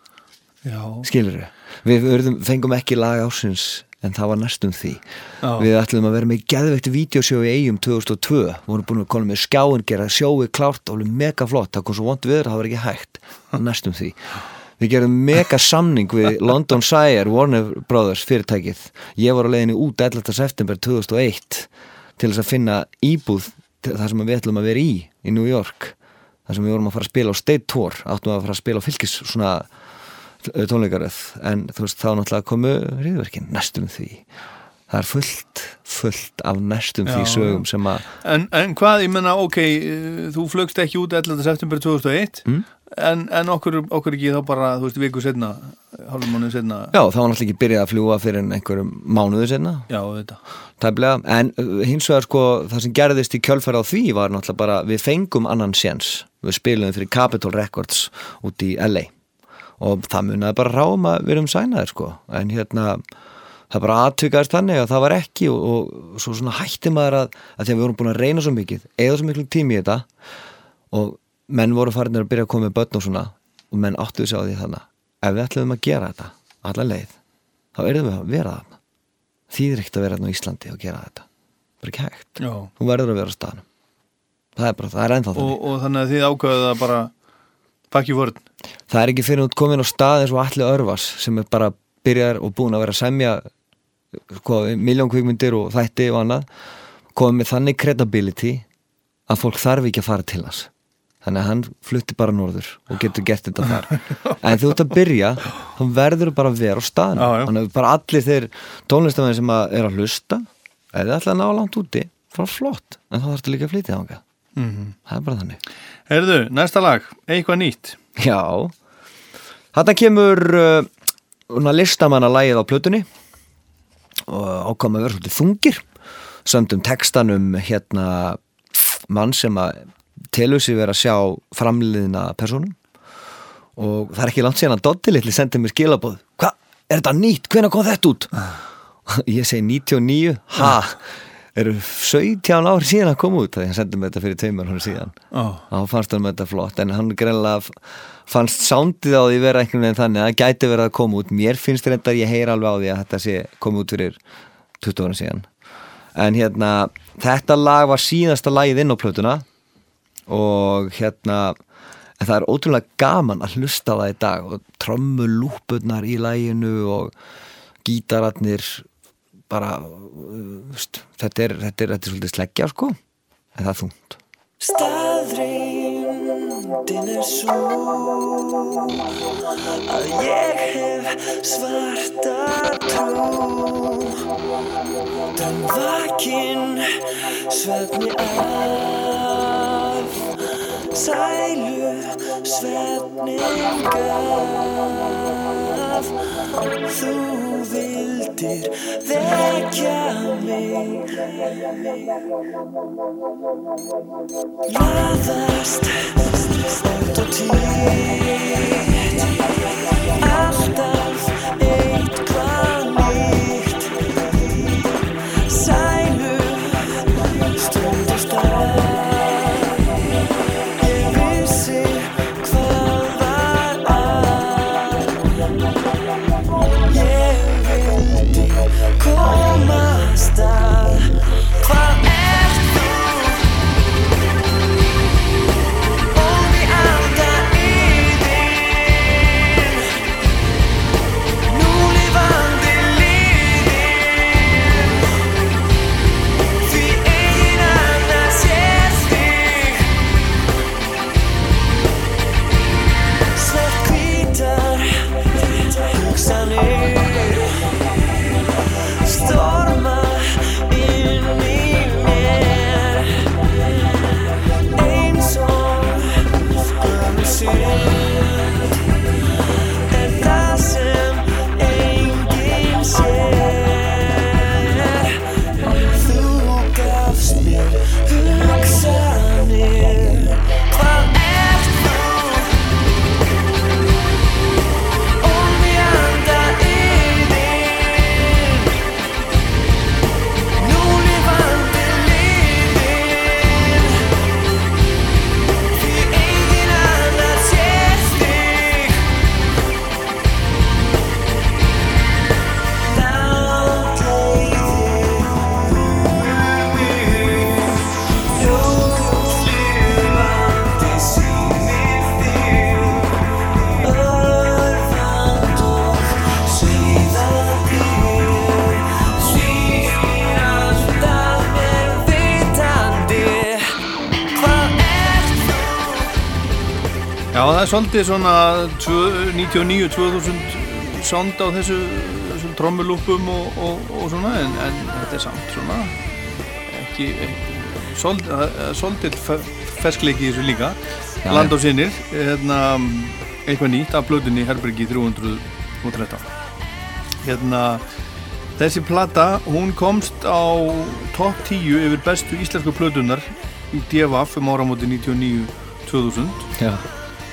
Já. skilur við, við fengum ekki lag ásins en það var næstum því. Já. við ætlum að vera með geðveikt vídeosjó í eigum 2002, vorum búin að koma með skjáin gera sjói klárt og mega flott. Það kom svo vond við það var ekki hægt. Næstum því. Við gerum mega samning við London Sire Warner Brothers fyrirtækið. Ég var á leiðinni út 11. september 2001 til þess að finna íbúð þar sem við ætlum að vera í í New York. Þar sem við vorum að fara að spila á State Tour áttum að fara að spila á fylgis svona tónleikaröð en þú veist þá náttúrulega komu riðverkin næstum því. Það er fullt, fullt af næstum því sögum sem að En, en hvað, ég menna, ok, eh, þú flögst ekki út 11. september 2001, Mm. en, en okkur, okkur ekki þá bara, þú veist, viku setna, hálfum mánuð setna, já, það var náttúrulega ekki byrjað að fljúa fyrir einhverjum mánuðu senna já, þetta. tæplega, en uh, hins vegar sko það sem gerðist í kjölfæra á því var náttúrulega bara við fengum annan séns. Við spilum fyrir Capitol Records út í LA og það munaði bara ráum að við erum sænaðir sko. En hérna það bara aðtökaðist þannig að það var ekki og, og svo svona hætti maður að, að því að við vorum búin að reyna svo mikið eða svo miklu tími í þetta og menn voru farinir að byrja að koma með börn og svona og menn áttu þessi á því þannig ef við ætlum að gera þetta alla leið þá erum við að vera þarna. Þýðir ekkert að vera þarna á Íslandi og gera þetta. Bara ekki hægt. Þú verður að vera á staðnum. Það er bara, það er ennþá og, þannig. og þannig að þið ákveðið að bara pakki vörn. Það er ekki fyrir út komin á stað eins og allir örvas sem er bara byrjar og búin að vera að semja miljón kvikmyndir og þætti og annað. Komið með þannig credibility að fólk þarf ekki að fara til hans. Þannig að hann flutti bara norður og getur gert þetta þar. En þú ert að byrja þá verður þú bara að vera á já. þannig að bara allir þeir tónlistamenn sem að er að hlusta eða ætla að ná langt úti frá flott. En þá þarfstu líka að flytja þangað Mhm. það er bara þannig. Herðu, næsta lag, eitthvað nýtt? Já. Þetta kemur uh, listamanna lagið á plötunni. Og ákvæm að vera svolítið þungir. Sömdum textanum hérna mann sem að telur sig vera að sjá framliðina personum og það er ekki langt síðan að Doddi litli sendið mér skilabóð Hvað, er þetta nýtt? Hvenær kom þetta út? Ég segi 99 Ha? Eru 17 ár síðan að koma út þegar hann sendið mér þetta fyrir tveimur hún síðan. Ó. þá fannst hann með þetta flott en hann greinlega fannst sándið á því vera einhvern veginn þannig að það gæti verið að koma út. Mér finnst þetta að ég heyr alveg á því að þetta sé komið út fyrir 20 ára síðan. En hérna þetta lag var síðasta lagið inn á plötuna og hérna en það er ótrúlega gaman að hlusta það í dag og trommulúpurnar í laginu og gítararnir bara uh, veist, þetta, er, þetta, er, þetta er svolítið sleggja sko. En það er þungt. Staðreyndin er svo að ég hef svarta trú. Drömm vakinn svefni af Sælu svefnin gaf Þú vildir vekja mig. Laðast út og títt Alltaf eitthvað nýtt er svolítið svona 99-2000 sound á þessu, þessum trommulúpum og, og, og svona en, en þetta er samt svona ekki, svolítið, er ferskleiki í þessu líka. Já, Land á sinir hérna, eitthvað nýtt af blöðunni Herbergi 313 hérna þessi plata, hún komst á topp 10 yfir bestu íslensku plöðunar í DFF um áramóti 99-2000 Já,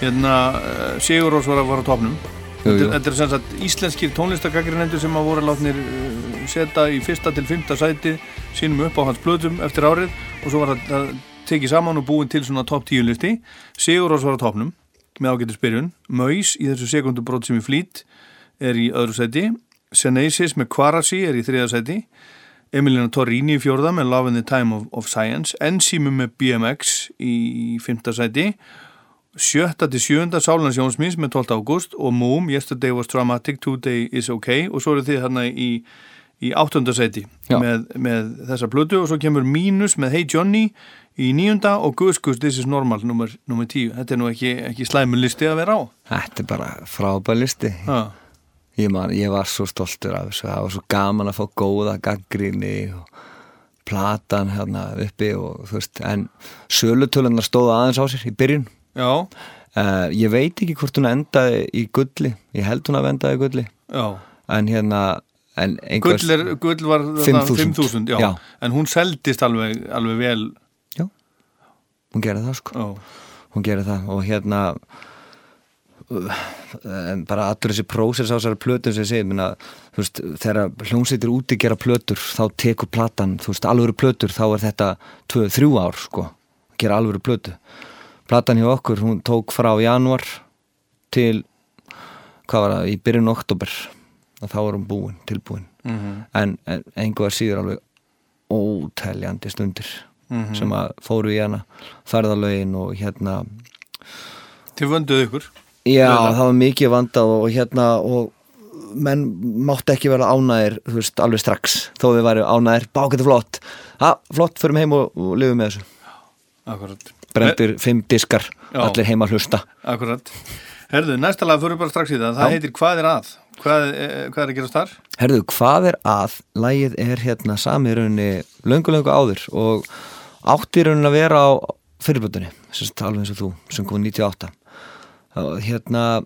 hérna uh, Sigur Rós var, að- var á topnum þetta, er sem sagt íslenskir tónlistagaggrinendur sem að voru látnir uh, setja í fyrsta til fymta sæti sínum upp á hans blöðum eftir árið og svo var það, tekið saman og búin til svona topp 10 listi. Sigur Rós var á topnum með ágættu spyrjun Möys í þessu sekundubrót sem í flýt er í öðru sæti. Senesis með Kvarasi er í þriða sæti. Emilina Torrini í fjórða með Love in the Time of, of Science. Enzymu með BMX í fymta sæti sjötta til sjönda Sálan Sjónsmís með 12. ágúst og Moom, Yesterday was Dramatic, Today is OK og svo eru þið hérna í, í áttunda sæti Já. með, með þessa plötu og svo kemur Mínus með Hey Johnny í níunda og Gus Gus This is Normal nummer, nummer tíu. Þetta er nú ekki, ekki slæmur listi að vera á. Þetta er bara frábær listi Ha. ég, man, ég var svo stoltur af þessu það var svo gaman að fá góða gaggrinni og platan hérna uppi og þú veist en sölutölunar stóða aðeins á sér í byrjun uh, ég veit ekki hvort hún endaði í gulli ég held hún að endaði í gulli já. en hérna en Gull, er, gull var 5.000. 5.000, já. Já. En hún seldist alveg, alveg vel. hún gerði það sko Já, hún gerir það og hérna bara allur þessi prósess á þessari plötum sem ég segi minna, þú veist, þegar hljómsveitir úti gera plötur þá tekur platan, þú veist, alvöru plötur þá er þetta 2-3 ár sko gera alvöru plötu platan hjá okkur, hún tók frá januar til hvað var það, í byrjun oktober og þá er hún búin, tilbúin. En, en einhver síður alveg óteljandi stundir sem að fóru í hana. Ferðalögin og hérna þið vönduðu ykkur. Já, Vel. það var mikið vandað og hérna og menn mátti ekki vera ánæðir þú veist, alveg strax, þó við væri ánæðir bá, þetta er flott, ha, flott, förum heim og, og lifum með þessu, Akkurat. Brendir fimm diskar Já. allir heima hlusta Akkurat. Herðu, næsta lag fyrir bara strax í það. Það Já. heitir Hvað er að? Hvað, eh, hvað er að gerast þar? Herðu, hvað er að? Lægið er hérna rauninni löngu-löngu áður og átti í rauninni að vera á fyrirböndunni, alveg eins og þú sem kom 98 og hérna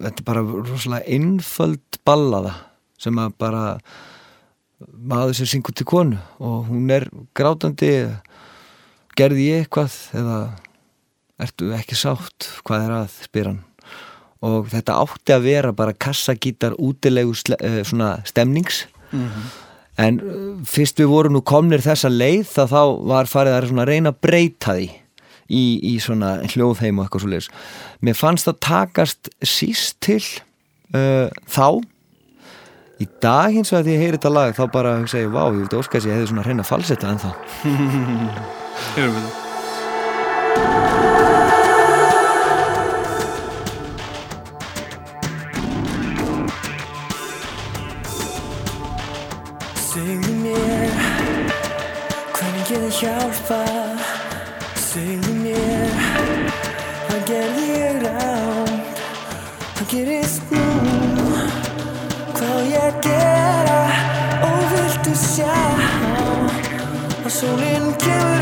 þetta er bara rosalega einföld ballaða sem að bara maður sem syngur til konu og hún er grátandi gerði ég eitthvað eða ertu ekki sátt? Hvað er að? spyr hann. Og þetta átti að vera bara kassagítar útilegu eh, svona stemnings. En uh, fyrst við vorum nú komnir þessa leið þá þá var farið að svona reyna að breyta því í, í svona hljóðheim og eitthvað svo leiðis mér fannst það takast síst til uh, þá. Í dag hins vegar því ég heyri þetta lag þá bara ég, vá, ég vildi að ég hefði svona reyna að falsetta ennþá Heyrðum við það. Segðu mér Hvernig ég hjálpa Segðu mér Hvað gerði ég rámt Hvað gerist nú? Hvað ég gera? Og viltu sjá? Að sólinn kemur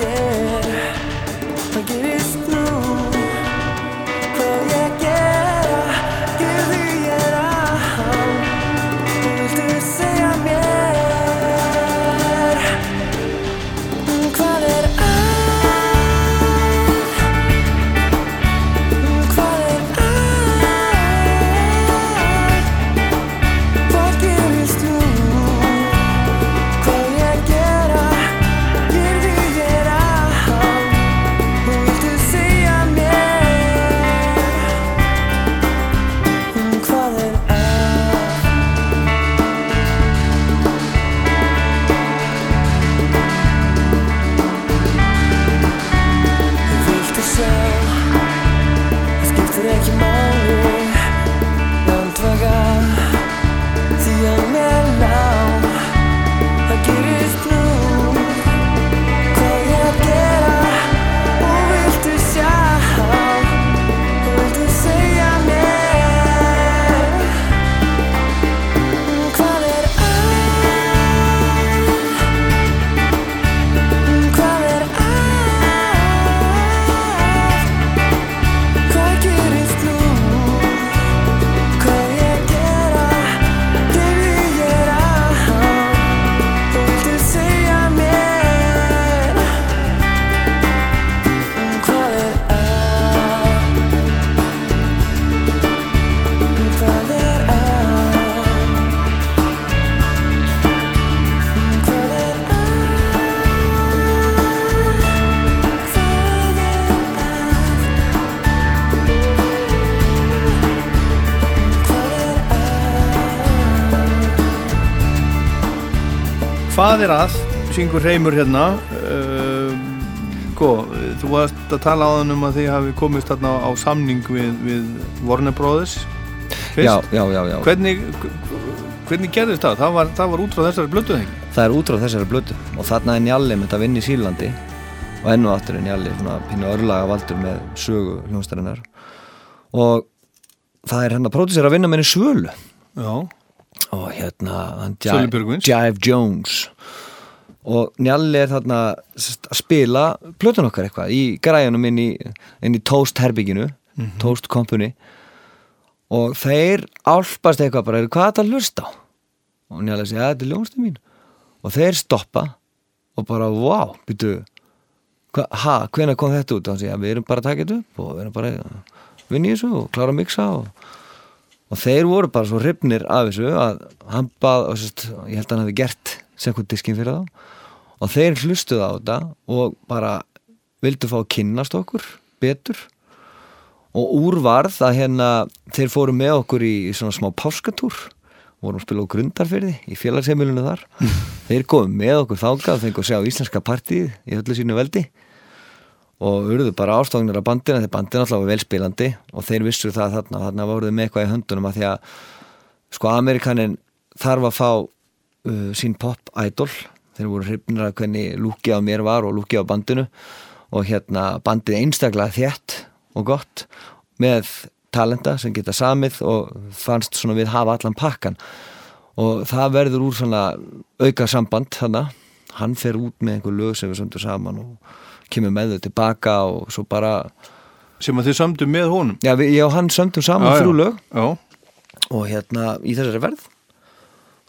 mist af þér Hvað Hvað er að? Syngur Reymur hérna uh, Sko, þú varst að tala á þann um að þið hafi komist þarna á samning við, við Warner Brothers fyrst. Já, já, já, já. Hvernig, hvernig gerðist það? Það var, það var út frá þessari blötu þengi Það er útráð þessari blötu og þarna er Njalli með þetta vinn í Sýrlandi og ennu aftur er Njalli svona pínu örlaga valdur með sögu hljónstærinar og það er hérna pródusir að vinna með henni Svölu Já, og hérna Jive, Jones. Og Njalli er þarna að spila plötun okkar eitthvað í græjunum inn í, inn í Toast herbygginu Toast Company og þeir álpast eitthvað bara, hvað er þetta að hlusta á? og Njalli segja, þetta er ljónstu mín. Og þeir stoppa og bara, wow, hva, ha, hvenær kom þetta út? og hann segja, við erum bara að taka þetta upp og við erum bara að vinna í þessu og klára að mixa og og þeir voru bara svo hrifnir af þessu að hann bað, og sérst, ég held að hann hafi gert sekundiskin fyrir þá. Og þeir hlustuð á þetta og bara vildu fá að kynnast okkur betur. Og úrvarð að hérna þeir fóru með okkur í, í svona smá páskatúr. Vorum að spila á grundarfyrði í félagsheimilinu þar. Þeir komum með okkur þákað fengu að sjá íslenska partíð í öllu sínu veldi og urðu bara ástofanir af bandina þegar bandina alltaf var velspilandi og þeir vissu það þarna. Þarna voruðu með eitthvað í höndunum að því að sko Amerikanin þarf að fá uh, sín pop idol. Þeir voru hrifnir að hvernig lúki á mér var og lúki á bandinu. Og hérna bandið einstaklega þétt og gott með talenta sem geta samið og fannst svona við hafa allan pakkan. Og það verður úr svona auka samband þannig hann fer út með einhver lög sem við söndur saman og kemur með þau tilbaka og svo bara sem að þið sömdu með honum? Já, við, og hann söndum saman Já, já. þrjú lög. Já, og hérna í þessari verð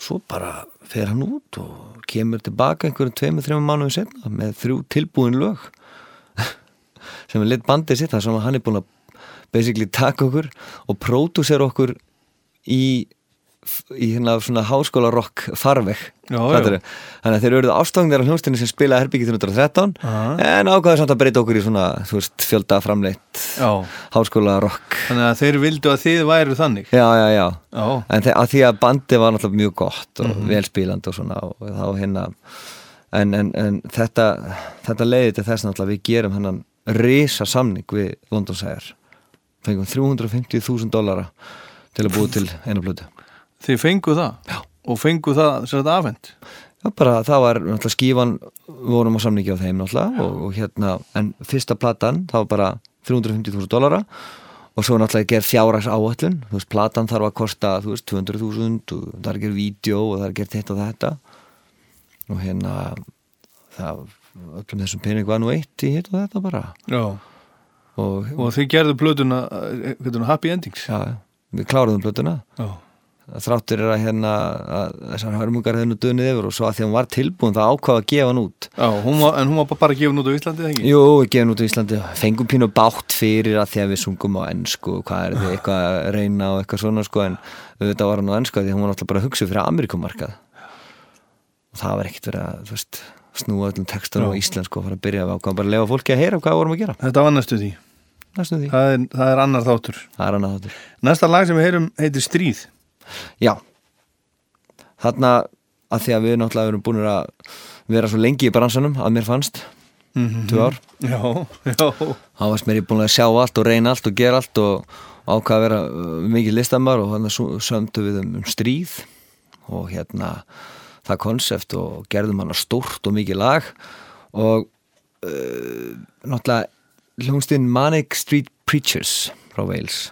svo bara fer hann út og kemur tilbaka einhverjum tveimur, þreimur mánuðum setna með þrjú tilbúin lög. Sem er lit bandið sitt þar sem hann er búin að basically taka okkur og pródúsera okkur í í hérna svona háskóla rock farveg Já, já. þannig að þeir eru ástofnir á hljónstinni sem spilaði herbyggi 313 Aha. en ákvaðu samt að breyta okkur í svona veist, fjölda framleitt já. háskóla rock. Þannig að þeir vildu að þið væru þannig? Já, já, já. Já, en þe- að því að bandið var náttúrulega mjög gott og Mhm. velspílandi og svona og þá hérna en, en, en þetta, þetta leiði til þess að við gerum hennan risa samning við London Sæjar fengum 350.000 dollara til að búa til einu blödu þið fengu það? Já. og fengu það sér þetta afhend Já, bara það var náttúrulega skífan við vorum á samningi á þeim náttúrulega og, og hérna, en fyrsta platan það var bara 350.000 dollara og svo náttúrulega gerð fjárrags áallun þú veist, platan þarf að kosta, þú veist, 200.000 og það er gerð vídeo og það er gerð hitt og þetta. Og hérna það, öllum þessum pening var nú eitt í hitt og þetta bara. Já, og, og þið gerðu blötuna eh, hérna, happy endings? Já, við kláruðum blötuna Já, þráttur er að hérna að þessar hörmungar hefðu nú dönið yfir og svo að því að hún var tilbúin það ákvað að gefa hann út. Já hún var, en hún var bara gefin út á Íslandi þegar ekki? Jú, við gefum út á Íslandi. Fengum pínu bátt fyrir að því að við sungum á ennsku og hvað er þið eitthvað að reyna og eitthvað svona sko en þetta var hann á ennsku af því að hún var náttúrulega bara að hugsa fyrir Amerikumarkað og það var ekkert verið að þú veist, snúa öllum textunum á íslensku og fara að byrja að ákvæða bara að lefa fólki að heyra hvað vorum að gera. Þetta var næstu því. Næstu því, Það er, það er annar þáttur. Það er annað þáttur. Næsta lag sem við heyrum heitir Stríð Já. Þarna að því að við náttúrulega erum búin að vera svo lengi í bransanum að mér fannst tvö ár. Já, já. Þá varst mér ég búin að sjá allt og reyna allt og gera allt og ákvað að vera uh, mikið listamar og þannig sömdu við um, um stríð og hérna það konsept og gerðum hann stórt og mikið lag og uh, náttúrulega hljónstinn Manic Street Preachers frá Wales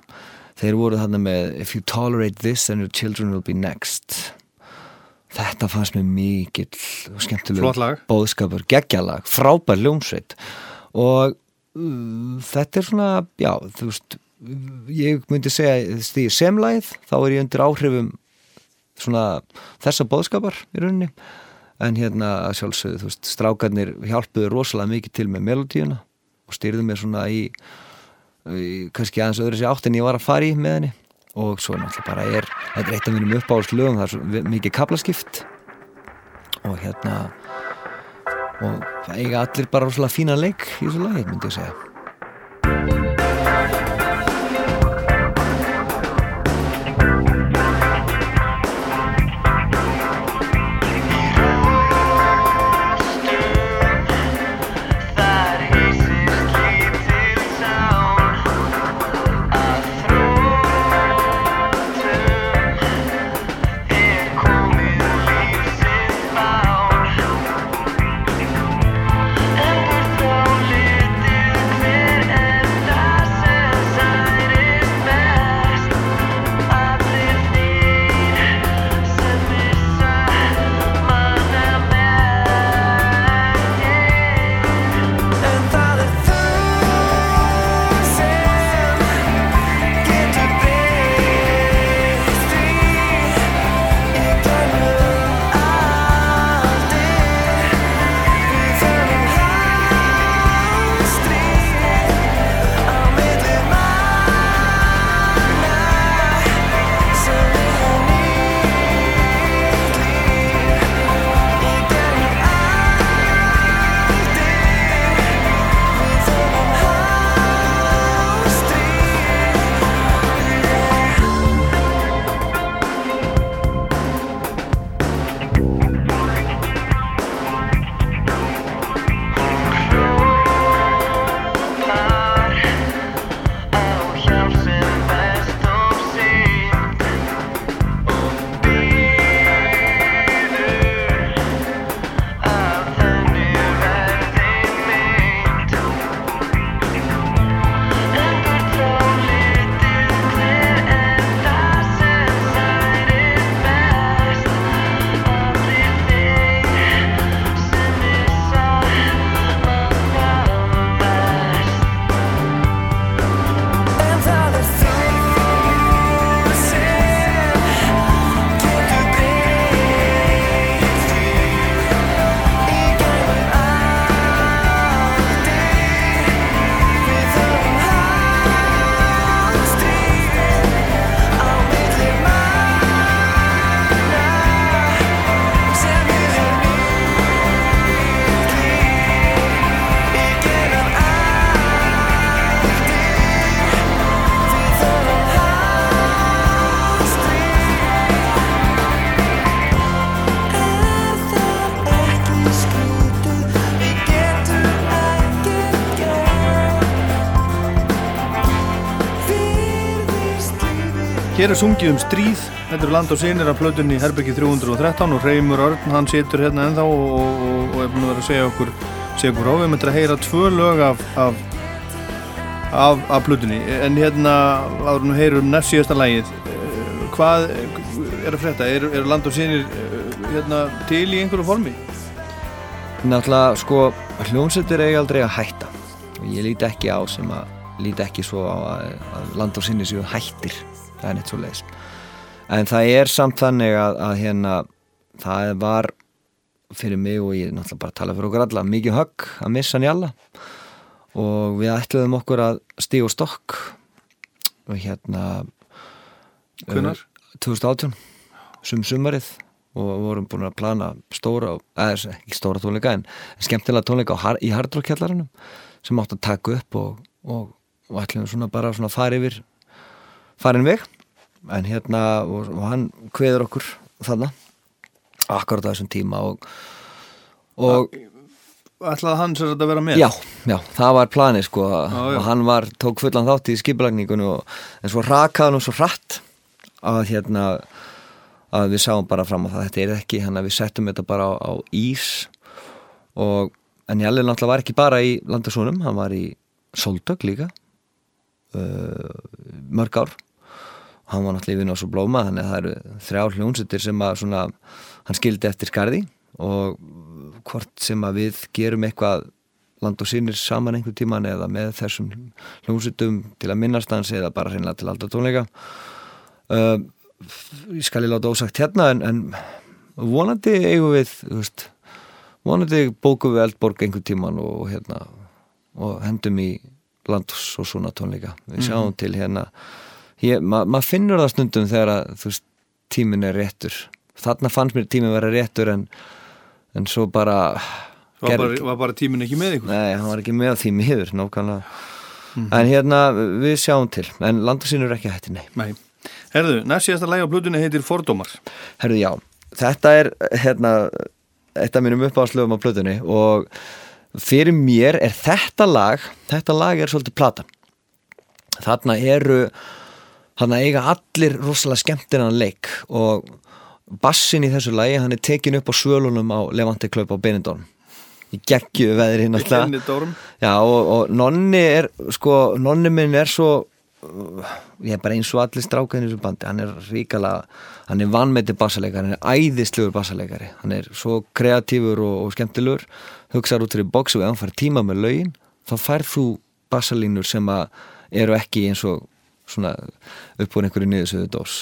þeir voru þarna með If you tolerate this then your children will be next. Þetta fannst mér mikill og skemmtileg bóðskapur, geggjalag, frábær ljómsveit og uh, þetta er svona, já, þú veist ég myndi segja því semlæð, þá er ég undir áhrifum svona þessa bóðskapar í rauninni. En hérna sjálfsögðu, þú veist, strákarnir hjálpuðu rosalega mikið til með melodíuna og styrðu mér svona í kannski aðeins öðru sér átt en ég var að fara í með henni. Og svo náttúrulega bara er þetta er eitt af mínum uppáhaldslögum það er svo mikið kaplaskipt og hérna og það eiga allir bara rosalega fína leik í þessu lagi, myndi ég segja Hér er sungið um stríð, þetta er land og sinir af plötunni Herbyggi 313 og Reymur Örn, hann situr hérna ennþá og, og, og, er búin að vera að segja okkur, segja okkur á, við möttum að heyra tvö lög af, af, af, af plötunni, en hérna, áður nú heyrum næst síðasta lægið, eh, hvað er að frétta, er, er land og sinir eh, hérna til í einhverju formi? Náttúrulega, sko, hljómsveitir eiga aldrei að hætta. Ég líti ekki á sem að líti ekki svo á að, að land og sinni séu hættir það er neitt svo leiðis en það er samt þannig að, að hérna það var fyrir mig og ég náttúrulega bara tala fyrir okkur alla mikið högg að missa hann í alla. Og við ætluðum okkur að stíga og stokk. Og hérna Hvenær? eh, 2018 sum sumarið. Og vorum búin að plana stóra, eða ekki stóra tónleika en skemmtilega tónleika Har- í Hardrock-kjallaranum sem átt að taka upp og, og, og ætlum svona bara svona fara yfir farin veg en hérna og, og hann kveður okkur þarna akkurat á þessum tíma og, og Ætlaði hann sér að vera með? já, já, það var planið sko Já, já. og hann var, tók fullan þátt í skipulagningunni og, en svo rakaði hann svo hratt að hérna að við sáum bara fram á það þetta er ekki, hann að við settum þetta bara á, á ís og en Jalli náttúrulega var ekki bara í landasónum, hann var í Soldök líka uh, mörg ár hann var náttúrulega í vinn á svo blóma þannig að það eru þrjár hljónsettir sem að svona, hann skildi eftir skarði og hvort sem að við gerum eitthvað land og sínir saman einhver tíman eða með þessum hljónsettum til að minnast hans eða bara hreinlega til alltaf tónleika. Uh, ég skal ég láta ósagt hérna en, en vonandi eigum við veist, vonandi bókum við eldborg einhver tíman og, hérna og hendum í lands og svona tónleika. Við sjáum til hérna ég, ma maður finnur það stundum þegar að veist, tíminn er réttur. Þarna fannst mér tíminn vera réttur en, en svo bara Var bara, var bara tíminn ekki með ykkur? Nei, hann var ekki með því miður nákvæmlega. En hérna, við sjáum til. En landasínur er ekki hætti, nei. Nei. Herðu, næst síðasta læg á plötunni heitir Fordómar. Herðu, já, þetta er hérna, eitt af mínum uppáðslöfum á plötunni og fyrir mér er þetta lag þetta lag er svolítið platan. Þarna eru þarna eiga allir rosalega skemmtinan leik og bassin í þessu lagi hann er tekin upp á svölunum á Levante Club á Benidorm. Í geggju veðri náttúrulega Benidorm. Já, og, og nonni er, sko, nonni minn er svo, ég er bara eins og allir strákaðin í þessu bandi, hann er ríkala, hann er vannmeti bassaleikari, hann er æðislegur bassaleikari, hann er svo kreatífur og, og skemmtilegur, hugsaður út fyrir box og ef hann fær tíma með lögin, þá færð þú bassalínur sem að eru ekki eins og svona upp úr einhverju niðursöðu dós.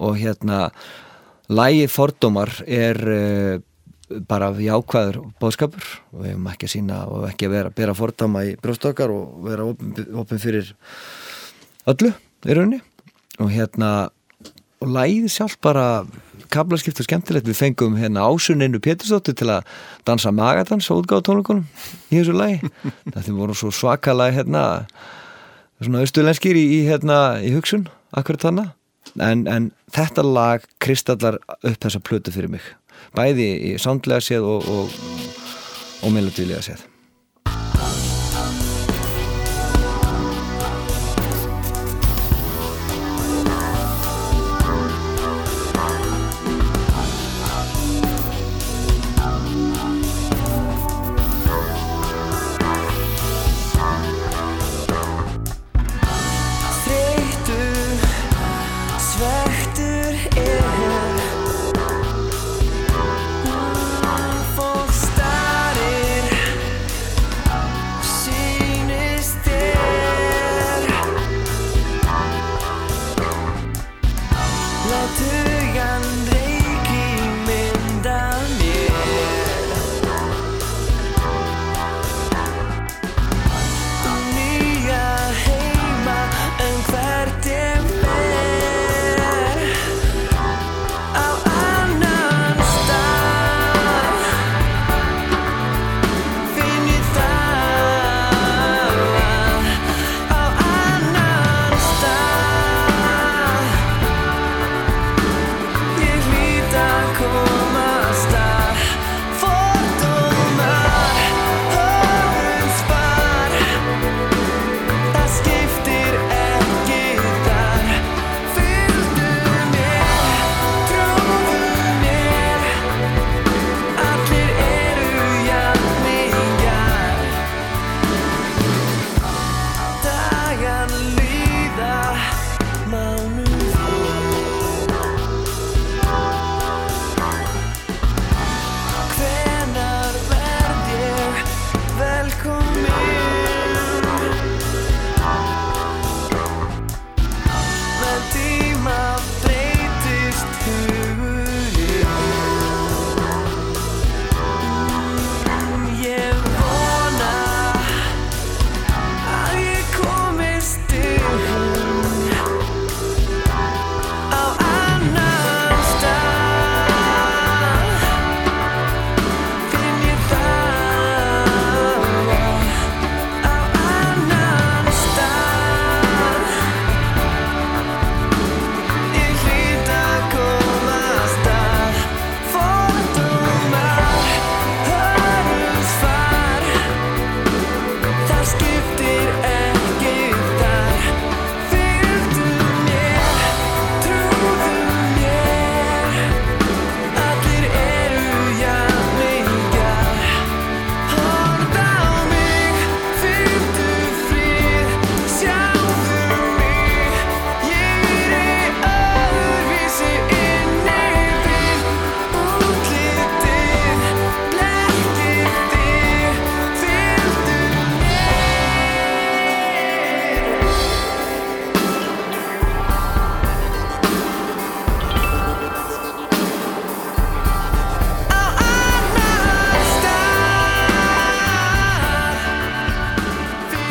Og hérna, lægið fordómar er uh, bara jákvæður bóðskapur og við hefum ekki að sína og ekki að vera bera fordama í brjóstokkar og vera opin, opin fyrir öllu í rauninni. Og hérna og lægið sjálf bara kablaskipt og skemmtilegt. Við fengum hérna ásuninu Pétursdóttir til að dansa magadans og útgáða tónleikunum í þessu lægi þetta voru svo svakalega hérna svona austulenskir í, í hérna í hugsun akkurat þannig en, en þetta lag kristallar upp þessa plötu fyrir mig. Bæði í sándlega séð og, og, og melodílega séð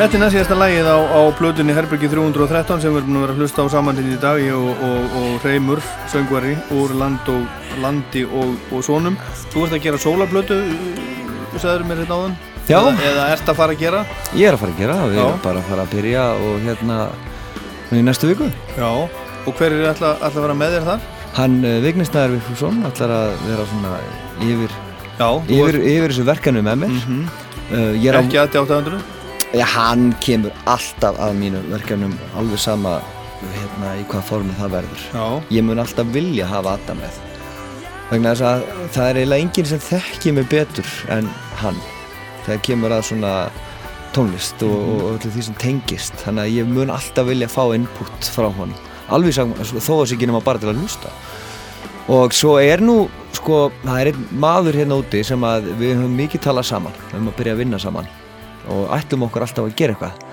Þetta er næst síðasta lægið á, á plötunni Herbergi 313 sem við erum að vera að hlusta á samanlítið í dag ég og, og, og Reymur, söngvari úr land og, landi og, og sonum Þú ert að gera sólaplötu þú sagður mér þetta áðan Já. eða, eða ert að fara að gera Ég er að fara að gera við Já. erum bara að fara að byrja og hérna í næstu viku. Já, og hver er ætla að vera með þér þar? Hann uh, Vignisnæður Vigfússon ætlar að vera svona yfir, Já, þú yfir, yfir þessu verkanu með mér. Uh, ég er ert ekki aðti 800 Já, hann kemur alltaf að mínu verkefnum alveg sama hérna, í hvað formi það verður. Já, Ég mun alltaf vilja hafa Adam með. Vegna þess að það er eiginlega enginn sem þekkir mig betur en hann. Þegar kemur að svona tónlist og, og, og öllu því sem tengist. Þannig að ég mun alltaf vilja fá input frá honum. Alveg sam, þó að sér ekki nema bara til að hlusta. Og svo er nú, sko, það er einn maður hérna úti sem að við höfum mikið talað saman. Við höfum að byrja að vinna saman og ætlum okkur alltaf að gera eitthvað.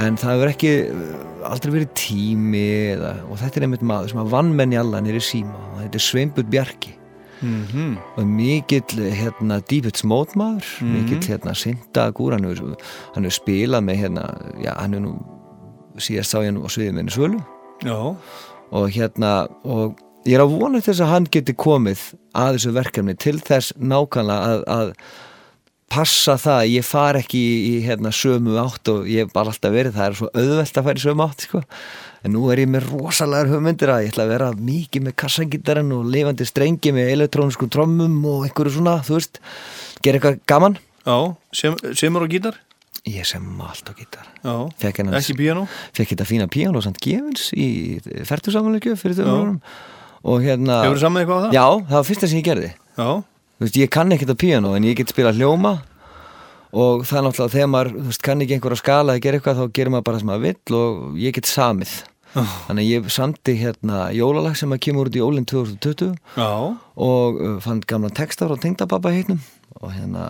En það hefur ekki uh, aldrei verið tími eða, og þetta er einmitt maður sem að vann menn í alla nýri síma. Og þetta er Sveinbjörn Bjarki. Mhm. og mikill hérna Deepits mótmaður Mhm. mikill hérna Sindagur hann hefur spilað með hérna já, hann hefur nú síðast sá ég nú á sviðið minni svölu. Já, og hérna og ég er vona til þess að hann geti komið að þessu verkefni til þess nákvæmlega að, að passa það að ég far ekki í, í hérna, sömu átt og ég hef bara alltaf verið það er svo auðvelt að fara í sömu átt sko. en nú er ég með rosalegar hugmyndir að ég ætla að vera mikið með kassagítarinn og lifandi strengi með elektrónisku trommum og einhverju svona, þú veist. Gera eitthvað gaman? Já sem, semur og gítar? Ég sem allt á gítar. Piano fekk þetta fína píano samt gefins í færtusamanleikju fyrir þau og hérna Hefur þú saman eitthvað á það? Já, það var fyrsta sem ég gerði. Já, Þú veist, ég kann ekkert á píano en ég get spilað hljóma. Og það er náttúrulega þegar maður þú veist, kann ekki einhver að skala eða gera eitthvað þá gerir maður bara það sem maður vill og ég get samið. Þannig að ég samti hérna jólalag sem að kemur út í jólinn 2020 já, og uh, fann gamla texta frá tengdababba heitnum og hérna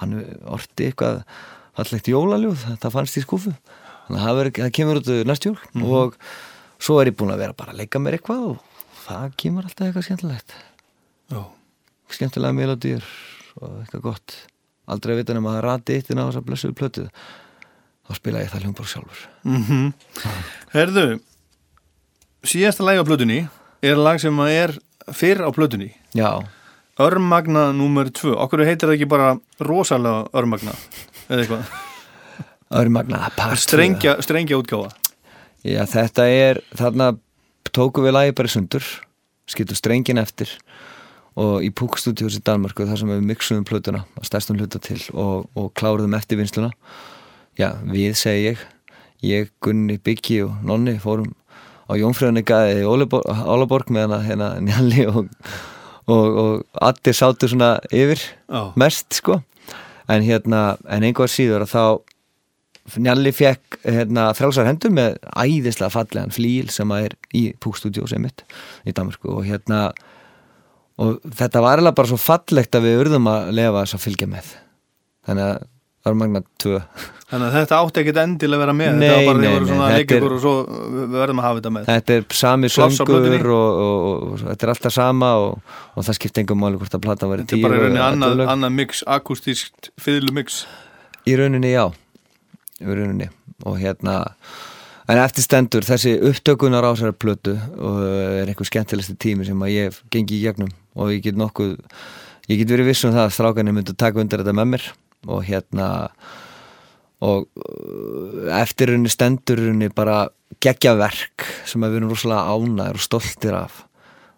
hann orti eitthvað fallegt jólaljóð, þetta fannst í skúfu þannig að það, það kemur út næst jól og svo er ég búin að vera bara að leika mér eitthvað og það kemur alltaf eitthvað skemmtilegt. Já. Skemmtilega melodýr og eitthvað gott. Aldrei að vita nema að rati eitt inn á þessa blessuðu plötu. Þá spila ég það hljómborg sjálfur. Mm Herðu Síðasta lægi á plötunni er lag sem að er fyrr á plötunni. Já, Örmagna númer 2 Okkur heitir það ekki bara rosalega örmagna eða eitthvað? Örmagna. Strengja, strengja útgáfa. Já, þetta er, þarna tóku við lagi bara sundur skiptum strengin eftir og í Púkstúdíós í Danmarku þar sem við mixuðum plötuna að stærstum hluta til og, og kláruðum eftir vinsluna já, við segi ég ég, Gunni, Byggi og Nonni fórum á Jónfröðinni gæði í Ólaborg, Ólaborg meðan að hérna Njalli og, og, og allir sátu svona yfir Já. mest sko en hérna, en einhver síður að þá Njalli fekk hérna, frálsar hendur með æðislega fallegan flíl sem að er í Púkstúdjó sem mitt í Danmarku og hérna og þetta var alveg bara svo fallegt að við urðum að lefa þess að fylgja með. Þannig að það var magna tvö. Þannig að þetta átti ekkit endilega að vera með. Nei, Þetta var bara nei, svona er- og svo við verðum að hafa þetta með. Þetta er sami söngur og, og, og, þetta er alltaf sama og, og það skipti engum máli hvort að plata væri Þetta er tíu bara í rauninni annað, 11 lög. annað mix, akustískt fiðlu mix í rauninni já. Í rauninni. Og hérna en eftir stendur þessi upptökunar á þessari plötu og er einhver skemmtilegsti tími sem að ég hef gengið í gegnum. Og ég get nokkuð ég get verið viss um það að strákanir myndu taka undir þetta með mér. Og hérna og uh, eftir rauninni stendur rauninni bara geggja verk sem að við erum rosalega ánæður og stoltir af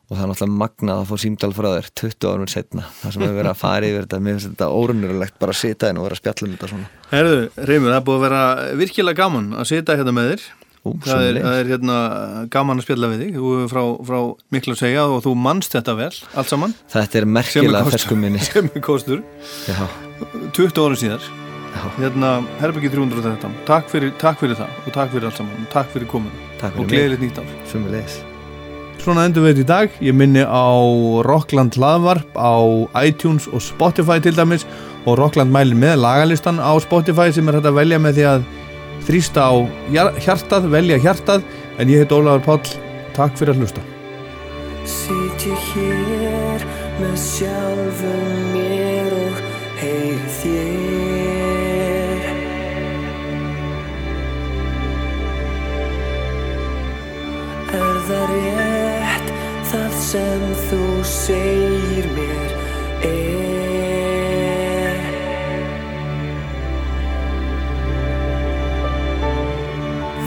og það er náttúrulega magnað að fá símdal frá þér 20 árum setna, það sem hefur verið að fara yfir þetta mér finnst þetta órunurulegt bara að sita inn og vera að spjalla um þetta svona. Herðu, Reymur, það er búið að vera virkilega gaman að sitja hérna með þér. Ú, það, er, það er hérna gaman að spjalla við þig. Þú er frá, frá miklu að segja og þú manst þetta vel, allt saman. Þetta er er merkilega kostur- ferskum minni. Sem er kostur, Já, 20 ára síðar. Já. hérna, Herbyggi 313 takk fyrir, takk fyrir það og takk fyrir allt saman. Takk fyrir komin Svona endur við þetta í dag. Ég minni á Rockland hlaðvarp á iTunes og Spotify til dæmis og Rockland mælir með lagalistan á Spotify sem er hægt að velja með því að þrýsta á hjar- hjartað, velja hjartað en ég heit Ólafur Páll. Takk fyrir að hlusta. Sýt ég hér með sjálfum mér og heyr þér sem þú segir mér er.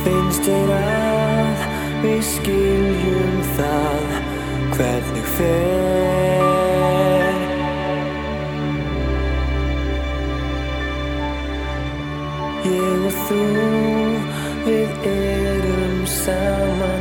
Finnst þér að við skiljum það hvernig fer? Ég og þú við erum saman.